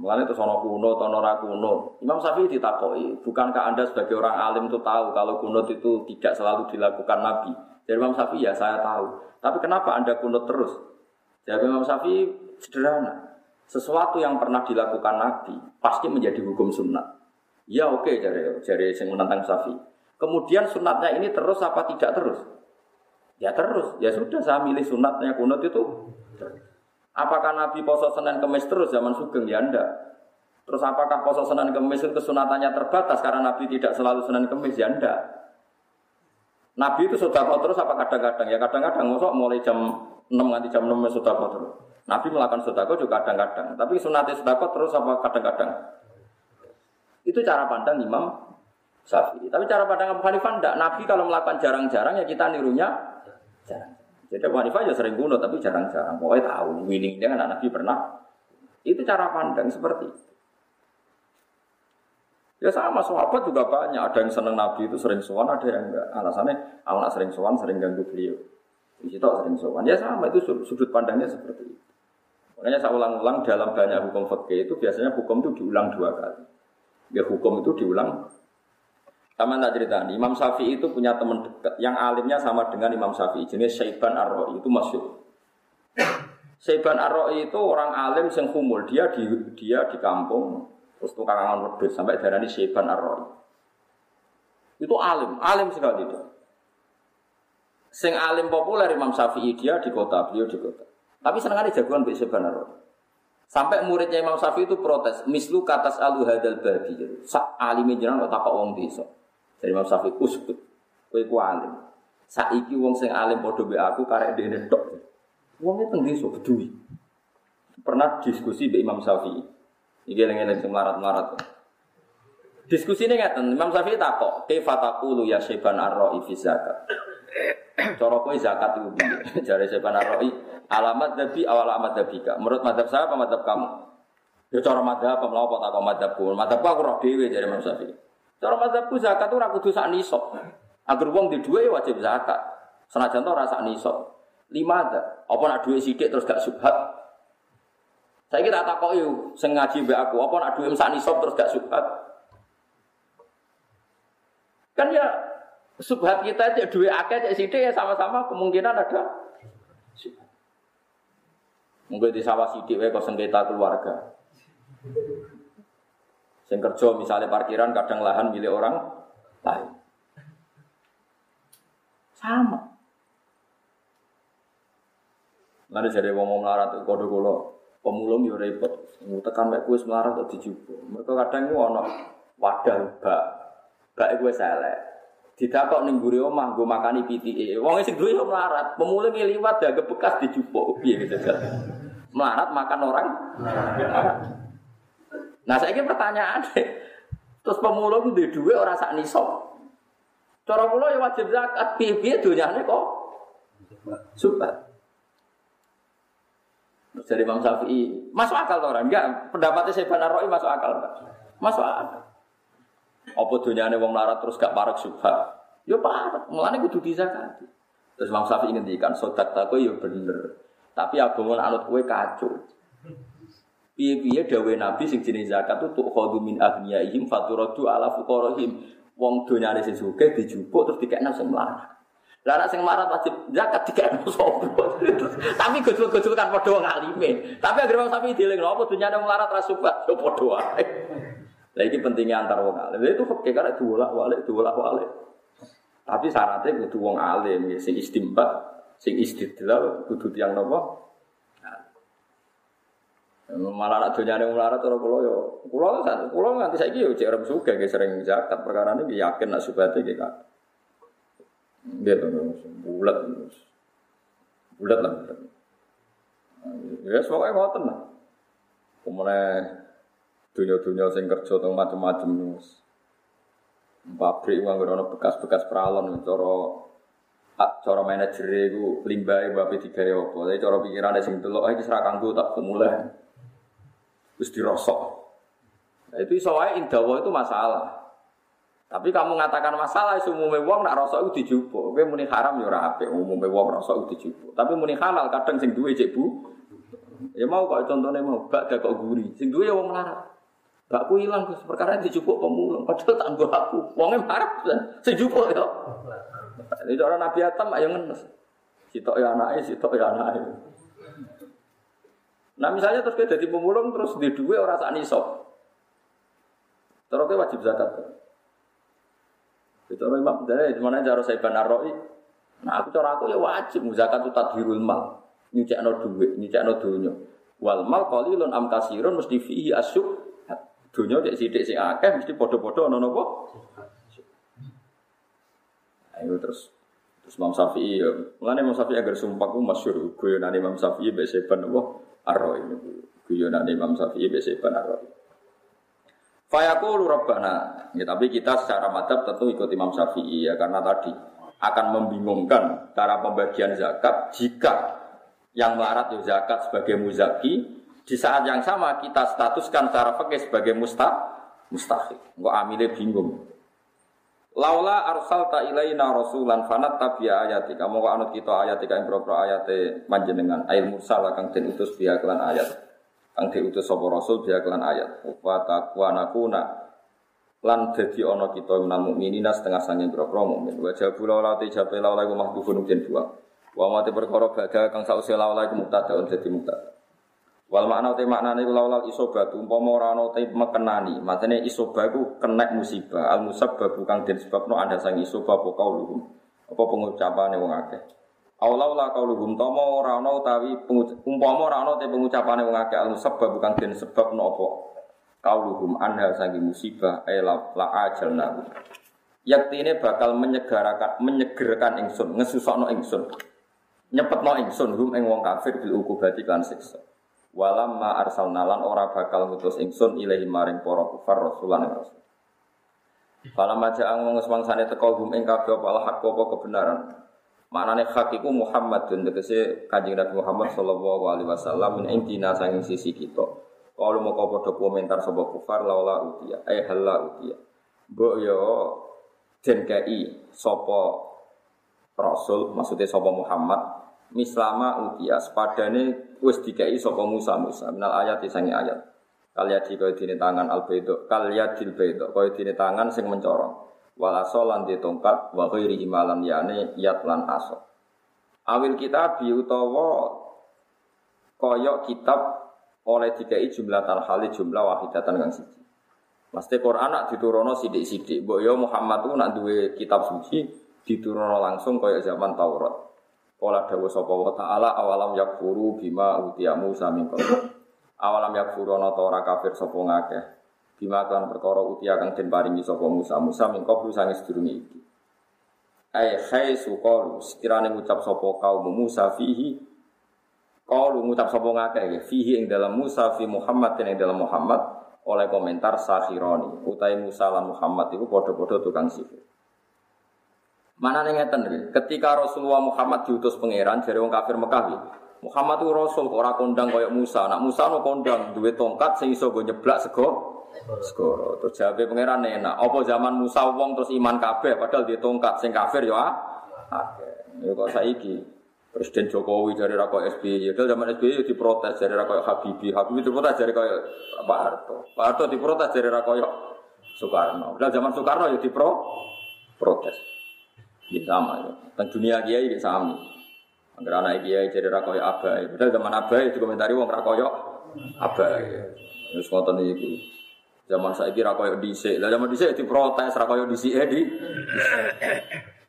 Mulanya itu sono kuno, tono kuno. Imam Syafi'i ditakoi, bukankah anda sebagai orang alim itu tahu kalau kuno itu tidak selalu dilakukan Nabi? Jadi Imam Syafi'i ya saya tahu. Tapi kenapa anda kuno terus? Jadi Imam Syafi'i sederhana. Sesuatu yang pernah dilakukan Nabi pasti menjadi hukum sunnah. Ya oke okay, jadi jadi yang menantang Syafi'i. Kemudian sunatnya ini terus apa tidak terus? Ya terus. Ya sudah saya milih sunatnya kunut itu. Apakah Nabi poso Senin Kemis terus zaman Sugeng? Ya enggak. Terus apakah poso Senin Kemis itu kesunatannya terbatas karena Nabi tidak selalu Senin Kemis? Ya enggak. Nabi itu sudah kok terus apa kadang-kadang? Ya kadang-kadang ngosok mulai jam 6 nanti jam 6 sudah kok terus. Nabi melakukan sodako juga kadang-kadang. Tapi sunatnya sodako terus apa kadang-kadang? Itu cara pandang Imam Syafi'i. Tapi cara pandang Abu Hanifah enggak. Nabi kalau melakukan jarang-jarang ya kita nirunya jarang. Jadi Abu Hanifah ya sering bunuh tapi jarang-jarang. Pokoknya tahu winning dia kan Nabi pernah. Itu cara pandang seperti itu. Ya sama sahabat juga banyak. Ada yang seneng Nabi itu sering sowan, ada yang enggak. Alasannya kalau nak sering sowan sering ganggu beliau. Di situ sering sowan. Ya sama itu sudut pandangnya seperti itu. Makanya saya ulang-ulang dalam banyak hukum fikih itu biasanya hukum itu diulang dua kali. Ya hukum itu diulang sama tak cerita Imam Syafi'i itu punya teman dekat yang alimnya sama dengan Imam Syafi'i, jenis Syaiban ar itu masuk. Syaiban ar itu orang alim yang humul, dia di dia di kampung terus tukang angan wedhus sampai darani Syaiban ar Itu alim, alim sekali itu. Sing alim populer Imam Syafi'i dia di kota, beliau di kota. Tapi senengannya jagoan Mbak Sebanaro. Sampai muridnya Imam Syafi'i itu protes, mislu katas alu hadal babi. Sak alime jenengan kok takok wong desa. Dari Imam Syafi'i uskut. Kowe ku alim. Saiki wong sing alim padha mbek aku karek dene tok. Wong itu desa bedui. Pernah diskusi mbek Imam Syafi'i. Iki eling-eling sing melarat-melarat. Diskusi ini ngeten, Imam Syafi'i takok, "Kaifa taqulu ya syaiban ar-ra'i fi zakat?" Cara kowe zakat itu piye? Jare syaiban ar-ra'i, alamat dabi awal alamat dabika. Menurut madhab saya apa madhab kamu? Ya cara madhab apa mlawa tak kok madhabku. Madhabku aku roh dhewe jare Imam Syafi'i. Cara madhabku zakat ora kudu sak nisab. Agar wong di ya wajib zakat. Senajan to ora sak. Lima ada. Apa nak duwe sithik terus gak subhat? Saya kira tak kok yuk, sengaji be aku. Apa nak duwe sak nisab terus gak subhat? Kan ya subhat kita cek duwe akeh cek sithik ya sama-sama kemungkinan ada. Mungkin di sawah sidik wae kok sengketa keluarga. Sing kerja misalnya parkiran kadang lahan milik orang lain. Sama. Nanti jadi mau melarat kode kulo pemulung yo repot. Tekan mek kuis melarat kok dijupuk. Mereka kadang ku ono wadah bak Gak gue selek. Didakok ning mburi omah nggo makani pitike. Wong sing duwe yo melarat, pemulung liwat ya bekas dijupuk piye gitu. Melarat makan orang. Nah, saya ini pertanyaan Terus pemulung di dua orang sak nisab. Cara kula ya wajib zakat, piye-piye donyane kok subat. Terus dari Imam Syafi'i, masuk akal orang enggak? Pendapatnya saya Roy masuk akal enggak? Masuk akal. Apa dunyane wong larat terus gak parek subhat? Ya parek, mulane kudu dizakati. Terus Imam Syafi'i ngendikan, sodak tako ya bener. Tapi agama anut kowe kacau. Piye-piye dawe Nabi sing jenis zakat itu tuh khadu min ahniyaihim faturadu ala fuqarahim. Wong donyane sing sugih dijupuk terus dikekno sing melarat. Lah anak sing melarat wajib zakat dikekno sapa? Tapi gojol-gojol kan padha wong alime. Tapi agar wong sapi dieling apa donyane melarat ra subat yo padha wae. Lah iki pentingnya antar wong alim. Itu fikih karena diwolak-walik, diwolak-walik. Tapi syaratnya kudu wong alim sing istimbat, sing istidlal kudu tiyang napa? Malah nak dunyane wong larat ora kula yo. Kula kula nganti saiki yo cek rem sugih ge sering zakat perkara ini yakin nak subate ge Gitu bulat. Bulat lah. Ya pokoknya ngoten lah. Kemudian dunia-dunia sing kerja teng macam-macam pabrik uang ono bekas-bekas peralon cara cara manajer iku limbahe bape digawe apa tapi cara pikirane sing delok iki serak kanggo tak mulai wis dirosok nah, itu wae indawa itu masalah tapi kamu mengatakan masalah umumnya wong nak rosok itu dijupuk kowe muni haram ya ora apik umume wong rosok itu dijupuk tapi muni halal kadang sing duwe cek bu ya mau kok contohnya mau bak kok guri sing duwe ya wong larat Bakku hilang Gus, perkara dijupuk pemulung. Padahal tak nggo aku. Wonge marah sejupuk ya. Ini orang Nabi Adam ayo ngenes. Sitok ya anake, sitok ya anake. Nah misalnya terus kita jadi pemulung terus di dua orang sak nisab. Terus wajib zakat. Itu orang Imam dari mana cara saya benar roi. Nah aku cara aku ya wajib zakat itu tadhirul mal. Nyucekno dhuwit, nyucekno donya. Wal mal qalilun am kasirun mesti fihi asyuk Dunia cek sidik si akeh mesti podo-podo ana napa? Ayo terus terus Imam Syafi'i ya. Mulane Imam Syafi'i agar sumpah ku masyhur guyonane Imam Syafi'i mbek seban apa? Arro ini guyonane Imam Syafi'i mbek seban arro. Fayaqulu Rabbana. Ya, tapi kita secara madhab tentu ikut Imam Syafi'i ya karena tadi akan membingungkan cara pembagian zakat jika yang melarat ya zakat sebagai muzaki di saat yang sama kita statuskan cara fakih sebagai musta mustahil. Enggak amile bingung. Laula arsalta ilaina rasulan fanat tabiya ayati. Kamu kok anut kita ayati yang berapa ayate panjenengan air mursal kang den utus biya ayat. Kang diutus sapa rasul biya kelan ayat. Wa taqwa nakuna lan dadi ana kita minal mukminina setengah sanging berapa mukmin. Wa jabula la tijabe laula iku mahdhufun den buang. Wa mati perkara badha kang sause laula iku mubtada dadi mubtada. Wal makna te maknane iku laulal isobat umpama ora ana te mekenani. Matene isobah iku kenek musibah. Al musabbab kang den sebabno anda sang isobah apa kauluhum. Apa pengucapane wong akeh. Allah la kauluhum tama ora ana utawi ana te pengucapane wong akeh al sebab bukan den sebab napa. Kauluhum anha sangi musibah ay la, la ajalna. Yaktine bakal menyegarakan menyegerkan ingsun, ngesusokno ingsun. Nyepetno ingsun hum ing wong kafir bil ukubati kan siksa. Walam ma arsalna lan ora bakal ngutus ingsun ilahi maring para kufar rasulan rasul. Fala maja ang wong semangsane teko hum ing hak apa kebenaran. Maknane hak iku Muhammadun tegese Kanjeng Nabi Muhammad sallallahu alaihi wasallam min intina sanging sisi kita. Kalau mau kau podo komentar sapa kufar laula utia, eh halla utia. Mbok yo den kei rasul maksudnya sapa Muhammad mislama utia sepadane wis dikai sapa Musa Musa minal ayat sangi ayat. Kalyadi kaya dini tangan al baido, kalyadil baido kaya dini tangan sing mencorong. Walaso lan di tongkat wa ghairi himalan yane yat lan aso. Awil kitab utawa koyok kitab oleh dikai jumlah talhali jumlah wahidatan kang siji. Mesti Quran nak diturono sidik-sidik. Mbok yo Muhammad tuh nak duwe kitab suci diturono langsung kaya zaman Taurat. Kala dawuh sapa wa taala awalam yakfuru bima utiya Musa min Awalam yakfuru ana ta ora kafir sapa ngakeh. Bima kan perkara utia kang den paringi sapa Musa. Musa min qablu sange sedurunge iki. Ai khai suqalu sekirane ngucap sapa kaum Musa fihi Qalu ngucap sapa ngakeh fihi ing dalam Musa fi Muhammad ing dalam Muhammad oleh komentar Sakhironi utai Musa lan Muhammad itu padha-padha tukang sihir. Mana nih ngeten ketika Rasulullah Muhammad diutus pangeran dari wong kafir Mekah Muhammad itu rasul ora kondang kaya Musa. Nak Musa no kondang duwe tongkat sing iso go nyeblak sego segoro. Terus jawabe pangeran enak. Apa zaman Musa wong terus iman kabeh padahal dia tongkat sing kafir ya akeh. Ya kok saiki Presiden Jokowi dari rako SBY, Padahal zaman SBY ya diprotes dari rako Habibie, Habibie diprotes dari kaya Pak Harto, Pak Harto diprotes dari rako Soekarno. Padahal zaman Soekarno ya dipro protes. Ya sama ya. Dan dunia kiai ya sama. Agar anak kiai jadi rakoyo abai. Padahal zaman abai komentari wong rakoyo abai. Terus ngotot itu. Zaman saya kira rakoyo dhisik. Lah zaman dhisik diprotes rakoyo dhisik eh di.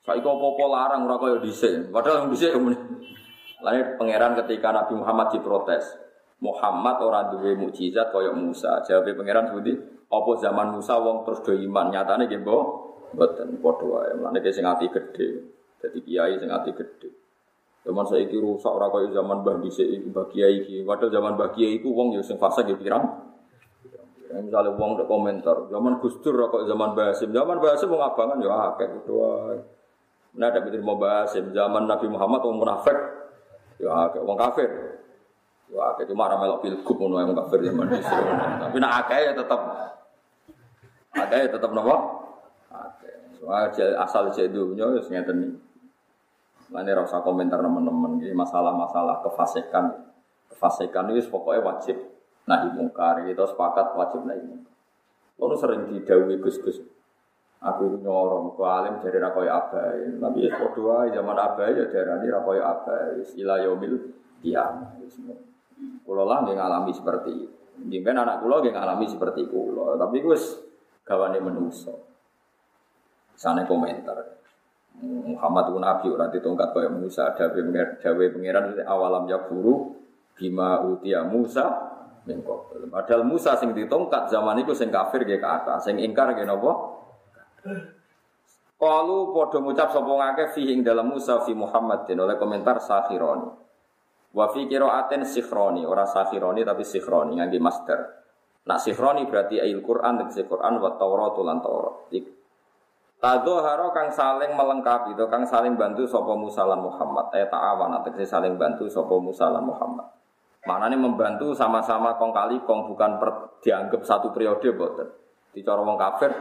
Saiki apa-apa larang rakoyo dhisik. Padahal yang dhisik Lahir pangeran ketika Nabi Muhammad diprotes. Muhammad orang duwe mukjizat kaya Musa. Jawab pangeran seperti apa zaman Musa wong terus do iman nyatane nggih mbok mboten padha wae. Mulane sing ati gedhe. Dadi kiai sing ati gedhe. Zaman saya itu rusak orang kaya zaman Mbah Dhisik iki Mbah Kiai iki. Padahal zaman Mbah Kiai iku wong ya sing fase ya. Ya, misalnya wong ada komentar, zaman Gus Dur kok zaman Basim, zaman Basim wong abangan ya akeh wae. Nah, ada pikir mau Basim, zaman Nabi Muhammad wong munafik ya akeh wong kafir. Ya akeh cuma ora melok pilgub ngono wong kafir zaman Dhisik. Tapi nak akeh ya tetap akeh ya tetap napa? Akeh. Soal asal jek dunya wis ngeten iki. Mana rasa komentar teman-teman ini masalah-masalah kefasikan. Kefasikan itu pokoknya wajib nahi mungkar. Kita sepakat wajib nahi mungkar. Lalu sering didawi gus-gus. Aku nyorong ke alim dari rakoy abai. Tapi ya doa zaman abai ya dari ini rakoy abai. Istilah yomil diam. Kulo lah nggak ngalami seperti itu. Mungkin anak kulo nggak ngalami seperti kulo. Tapi gue gawane menuso. Sana komentar. Muhammad pun nabi ora ditongkat kaya Musa dawe pangeran awalam yakfuru bima utia Musa mingko. Padahal Musa sing ditongkat zaman itu sing kafir ge kata, sing ingkar ge napa? Kalu padha ngucap sapa ngake fi ing dalam Musa fi Muhammadin oleh komentar sakhironi. Wa fi qiraatin sikhroni, ora sakhironi tapi sikhroni ngangge master. Nak sikhroni berarti ayat Quran dan Quran wa Taurat lan Taurat. Tadzoharo kang saling melengkapi itu kang saling bantu sopo Musa lan Muhammad. Eh ta'awan atau saling bantu sopo Musa lan Muhammad. Maknanya membantu sama-sama kong kali kong bukan per, dianggap satu periode boten. Di cara wong kafir,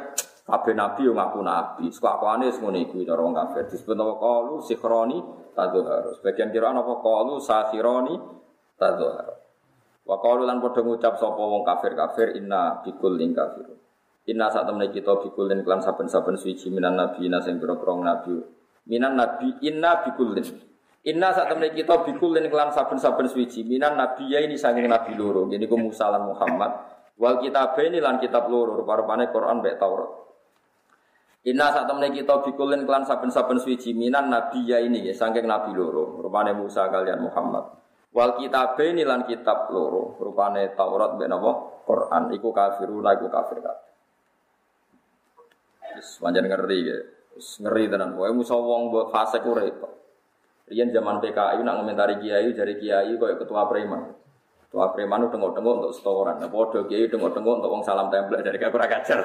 kabeh nabi yo ngaku nabi. Sekuakane semono iku cara wong kafir. Disebut apa qalu sikhroni tadzoharo. Sebagian kira apa qalu sakhironi tadzoharo. Wa qalu lan padha ngucap sapa wong kafir-kafir inna bikul ing kafirun. Inna saat temen kita bikulin klan saben-saben suci minan nabi sing pira-pira nabi. Minan nabi inna bikulin. Inna saat temen kita bikulin klan saben-saben suci minan nabi ya ini saking nabi loro. Jadi ku Musa Muhammad. Wal kitab ini lan kitab loro rupa-rupane Quran mbek Taurat. Inna saat temen kita bikulin klan saben-saben suci minan nabi ya ini ya saking nabi loro rupane Musa kalian Muhammad. Wal kitab ini lan kitab loro rupane Taurat ben apa Quran iku kafiruna iku kafir kabeh. Ngeri ya. Ngeri tenan kowe musa wong mbok fase. Riyen zaman PKI nak ngomentari kiai dari kiai koyo ketua preman. Tua preman udah tengok-tengok untuk setoran. Nah, podo kiai tengok-tengok untuk wong salam tempel dari kakak kurang ajar.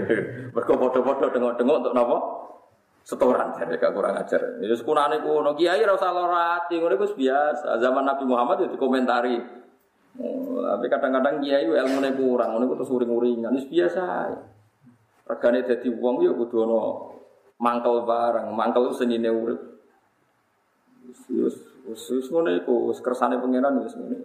Mereka podo-podo tengok-tengok untuk nopo setoran dari kakak kurang ajar. Itu sekunane kuno kiai rasa lorati, ngono biasa. Zaman Nabi Muhammad itu dikomentari. Oh, tapi kadang-kadang kiai ilmu kurang, ngono itu terus uring-uringan. Itu biasa. Regane dadi wong ya kudu ana mangkel barang, mangkel senine urip. Wis wis wis ngono iku, wis kersane pangeran wis ngene.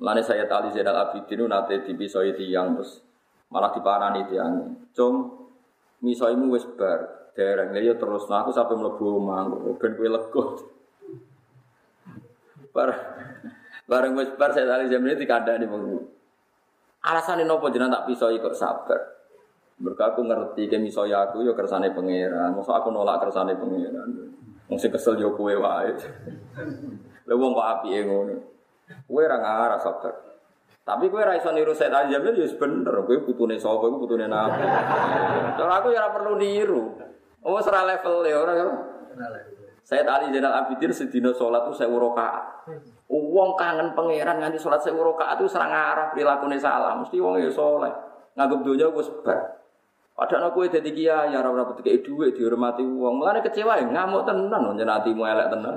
Mulane saya tali Zainal Abidin nate dipisoi tiang terus malah diparani tiang. Cung misoimu wis bar. Dereng ya terus nah aku sampai mlebu omah ben kowe lega. Bar bareng wis bar saya tali Zainal dikandani wong. Alasane nopo jenengan tak pisoi kok sabar. Mereka aku ngerti ke misoya aku yo kersane pangeran. Masa aku nolak kersane pangeran. Sing kesel yo kowe wae. Lha wong kok apike ngono. Kue ra ngarah sabar. Tapi kue ra iso niru Said Ali Jamil ya bener, kue putune kue putune Nabi. Kalau aku ya ora perlu niru. Oh, serah level ya ora ya. Said Ali Zainal Abidin sedina salat tuh saya rakaat. Wong kangen pangeran nganti salat saya rakaat itu serang arah prilakune salah. Mesti wong ya saleh. Nganggep donya wis bar. Padahal aku dadi kiai ya ora ora dikei dhuwit dihormati wong. Mulane kecewa ya ngamuk tenan njenatimu elek tenan.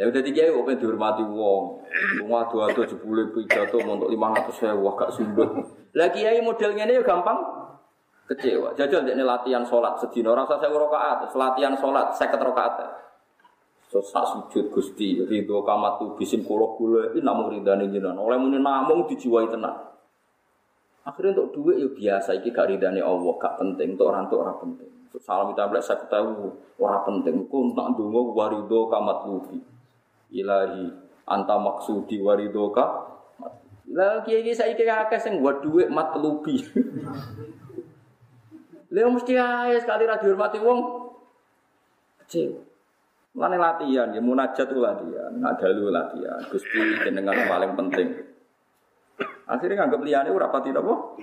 Ya udah tiga kok pengen dihormati wong. Wong adu adu jebule pidato untuk lima ratus sewa gak sundut. Lagi kiai modelnya ini gampang kecewa. Jajal ini latihan sholat sedina rasa saya rokaat, latihan sholat saya rokaat. So sak sujud gusti ridho kamat tu bisim kulo kulo ini namun ridani jinan. Oleh muni namung dijiwai tenang. Akhirnya untuk duit ya biasa, iki gak ridani Allah, gak penting, untuk orang untuk orang penting. Salam kita saya tahu orang penting. Kau tak dungo warido kamat lubi ilahi anta maksudi waridoka lah kiai kiai saya kira akeh sing duit matlubi Lha mesti ae sekali ra dihormati wong kecil. Mana latihan, ya munajat itu latihan, ngadalu latihan. Gusti jenengan paling penting. Akhirnya nganggep liyane ora pati napa?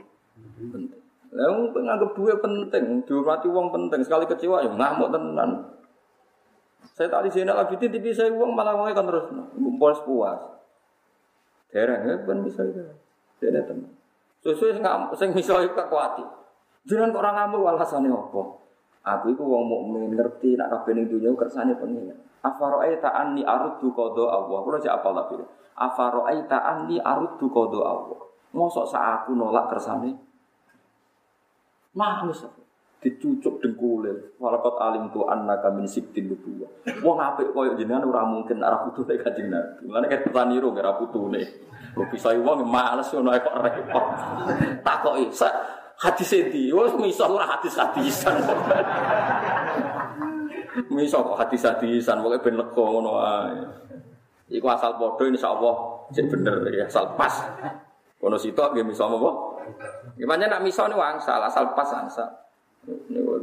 Penting. Lah nganggep duit penting, dihormati wong penting. Sekali kecewa ya ngamuk tenan. Saya tak sini lagi tipe saya uang malah uangnya kan terus puas puas. Dereng ya kan bisa itu. Tidak teman. Sesuai nggak, saya misalnya kekuati. Jangan orang ngamuk alasannya apa? Aku itu uang mukmin ngerti nak kabeh ning dunya kersane pengen. Afaro'aita anni aruddu qada Allah. Kulo cek apal tapi. Afaro'aita anni aruddu qada Allah. Mosok sak aku nolak kersane. Mah dicucuk dengkulil walakot alim tu anna kamin sibtin nubuwa wong apik koyo jenengan ora mungkin arah putune kanjeng Nabi mulane kan taniru ora putune kok bisa wong males ngono kok repot takoki hadis endi wis miso ora hadis-hadisan miso kok hadis-hadisan pokoke ben lega ngono ae iku asal padha insyaallah sik bener ya asal pas kono sitok nggih miso apa Gimana nak miso ini wangsal asal pas angsal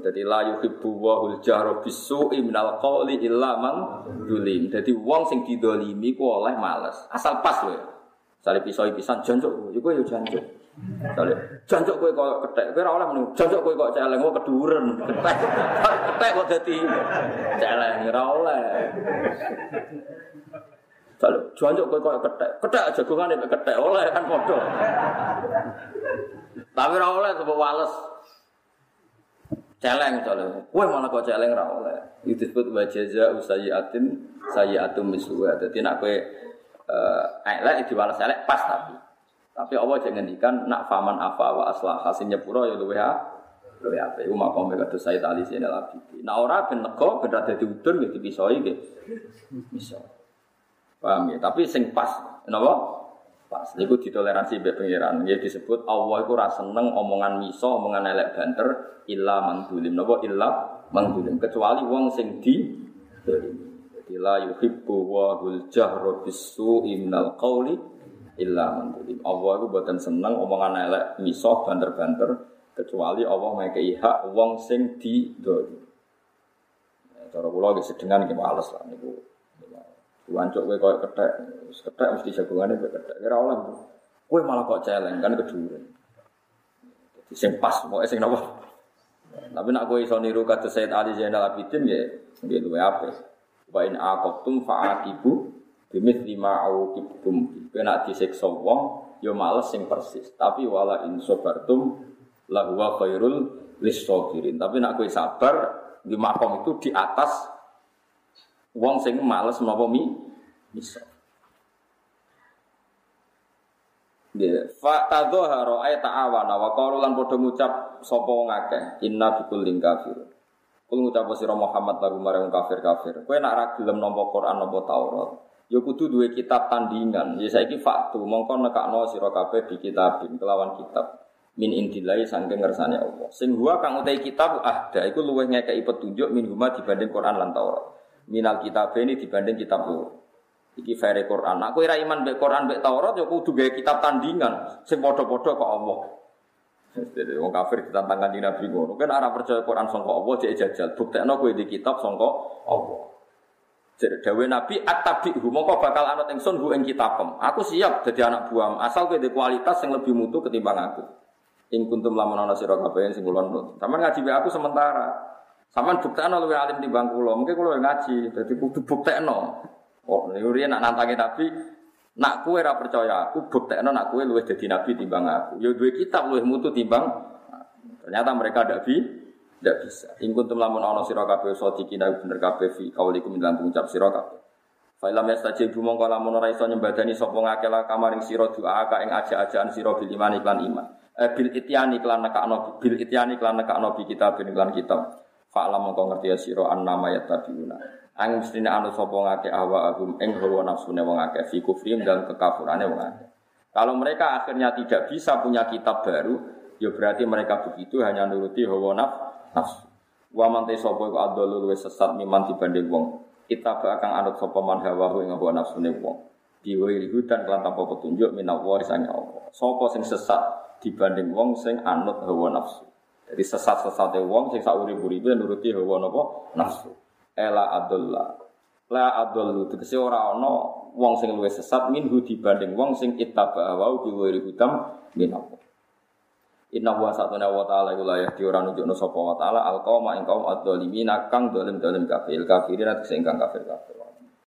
jadi la yuhibbu wa hul jahra bisu'i minal qawli illa man dulim. Jadi wong sing didolimi ku oleh males. Asal pas lho. Sale pisau pisan jancuk, kowe yo jancuk. Sale jancuk kowe kok kethek, kowe ora oleh menung. Jancuk kowe kok celeng kok keduren. Kethek. Kethek kok dadi celeng ora oleh. Sale jancuk kowe kok kethek. Kethek jagongane mek kethek oleh kan padha. Tapi ora oleh sebab wales celeng soalnya. Kue malah kok celeng ra oleh. Itu disebut wa jaza usayyatin sayyi'atun misluha. Dadi nak kowe eh elek diwales elek pas tapi. Tapi Allah jangan ngendikan nak faman apa wa aslah hasil nyepuro ya luwe luwe apa. Iku makom kados Sayyid Ali Zainal Abidin. Nah ora ben nego ben dadi udun ya dipisoi nggih. Bisa. Paham ya? Tapi sing pas. Napa? pas. Niku ditoleransi mbek pangeran. Ya disebut Allah iku ora seneng omongan miso, omongan elek banter illa mangdulim. Napa illa mangdulim kecuali wong sing di Jadi la yuhibbu wa hul jahra qawli illa mangdulim. Allah iku boten seneng omongan elek miso banter-banter Kecuali Allah ngekei hak wong sing di doli. Ya, cara kula nggih sedengan nggih males lah niku. Wancuk kowe koyo kethek, wis kethek mesti jagongane kowe kethek. Kira oleh. Kowe malah kok celeng kan keduren. Jadi sing pas pokoke sing napa? Tapi nak kowe iso niru kata Said Ali Zainal Abidin ya nggih luwe apik. Wa in aqabtum fa'aqibu bimithli ma auqibtum. Kowe nak disiksa wong ya males sing persis. Tapi wala in sabartum la huwa khairul lisabirin. Tapi nak kowe sabar di makom itu di atas wong sing males napa mi bisa. Nggih, fa tadzahara ay ta'awana wa qalu lan ngucap wong akeh inna bikullin kafir. Kul ngucap Muhammad lagu marang kafir-kafir. Kowe nak ra gelem nampa Quran nampa Taurat, ya kudu duwe kitab tandingan. Ya saiki faktu mongko nekakno sira kabeh di kitabin kelawan kitab min indilai sangking ngersane Allah. Sing huwa kang utai kitab ahda iku luwih ngekeki petunjuk min huma dibanding Quran lan Taurat. Minal kitab ini dibanding kitab lu. Iki fere Quran. Aku ira iman mbek Quran mbek Taurat ya kudu gawe kitab tandingan sing padha-padha kok Allah. Jadi wong kafir ditantang kanjeng Nabi ngono. Kan ora percaya Quran sangka Allah cek jajal. Buktekno kowe di kitab sangka Allah. Jadi dawe Nabi at-tabi'hu mongko bakal anut ingsun hu ing kitabem. Aku siap jadi anak buam asal kowe kualitas yang lebih mutu ketimbang aku. Ing kuntum lamun ana sira kabeh sing kula nut. Sampeyan ngaji be aku sementara. Sampeyan buktekno luwih alim timbang kula. Mungkin kula ngaji, dadi kudu buktekno. Oh, niku nak nantangi Nabi, nak kue ra percaya aku, buktekno nak kue luwih dadi nabi timbang aku. Ya duwe kitab luwih mutu timbang. Ternyata mereka ndak bi, ndak bisa. Ing kuntum lamun ana sira kabeh sadiqina bener kabeh fi kaulikum lan ngucap sira kabeh. Failam yastajib mongko lamun ora iso nyembadani sapa ngake la kamaring sira doa ka ing aja-ajaan sira bil iman iklan iman. Eh, bil ityani iklan nekakno bil ityani iklan nekakno bi kitab iklan kitab. Fa'lam mongko ngerti ya sira annama yattabiuna. Ang mestine anu sapa ngake ahwa agum ing hawa nafsune wong akeh fi kufrim dan kekafurane wong akeh. Kalau mereka akhirnya tidak bisa punya kitab baru, ya berarti mereka begitu hanya nuruti hawa naf nafsu. Wa man te sapa iku adol luwih sesat miman dibanding wong. Kita akan anut sapa man hawa ing hawa nafsune wong. Diwiri hutan kelan tanpa petunjuk minawa sange Allah. Sapa sing sesat dibanding wong sing anut hawa nafsu. Jadi sesat-sesate wong sing sak urip-uripe nuruti hawa napa nafsu. Ela adolla. La adollu tegese ora ana wong sing luwih sesat minhu dibanding wong sing ittaba wa biwiri hutam min Allah. Inna wa satuna wa ta'ala iku layah di ora nunjukno sapa wa ta'ala al qauma ing kaum ad-dhalimina kang dolim-dolim kafir kafirin sing kang kafir kafir.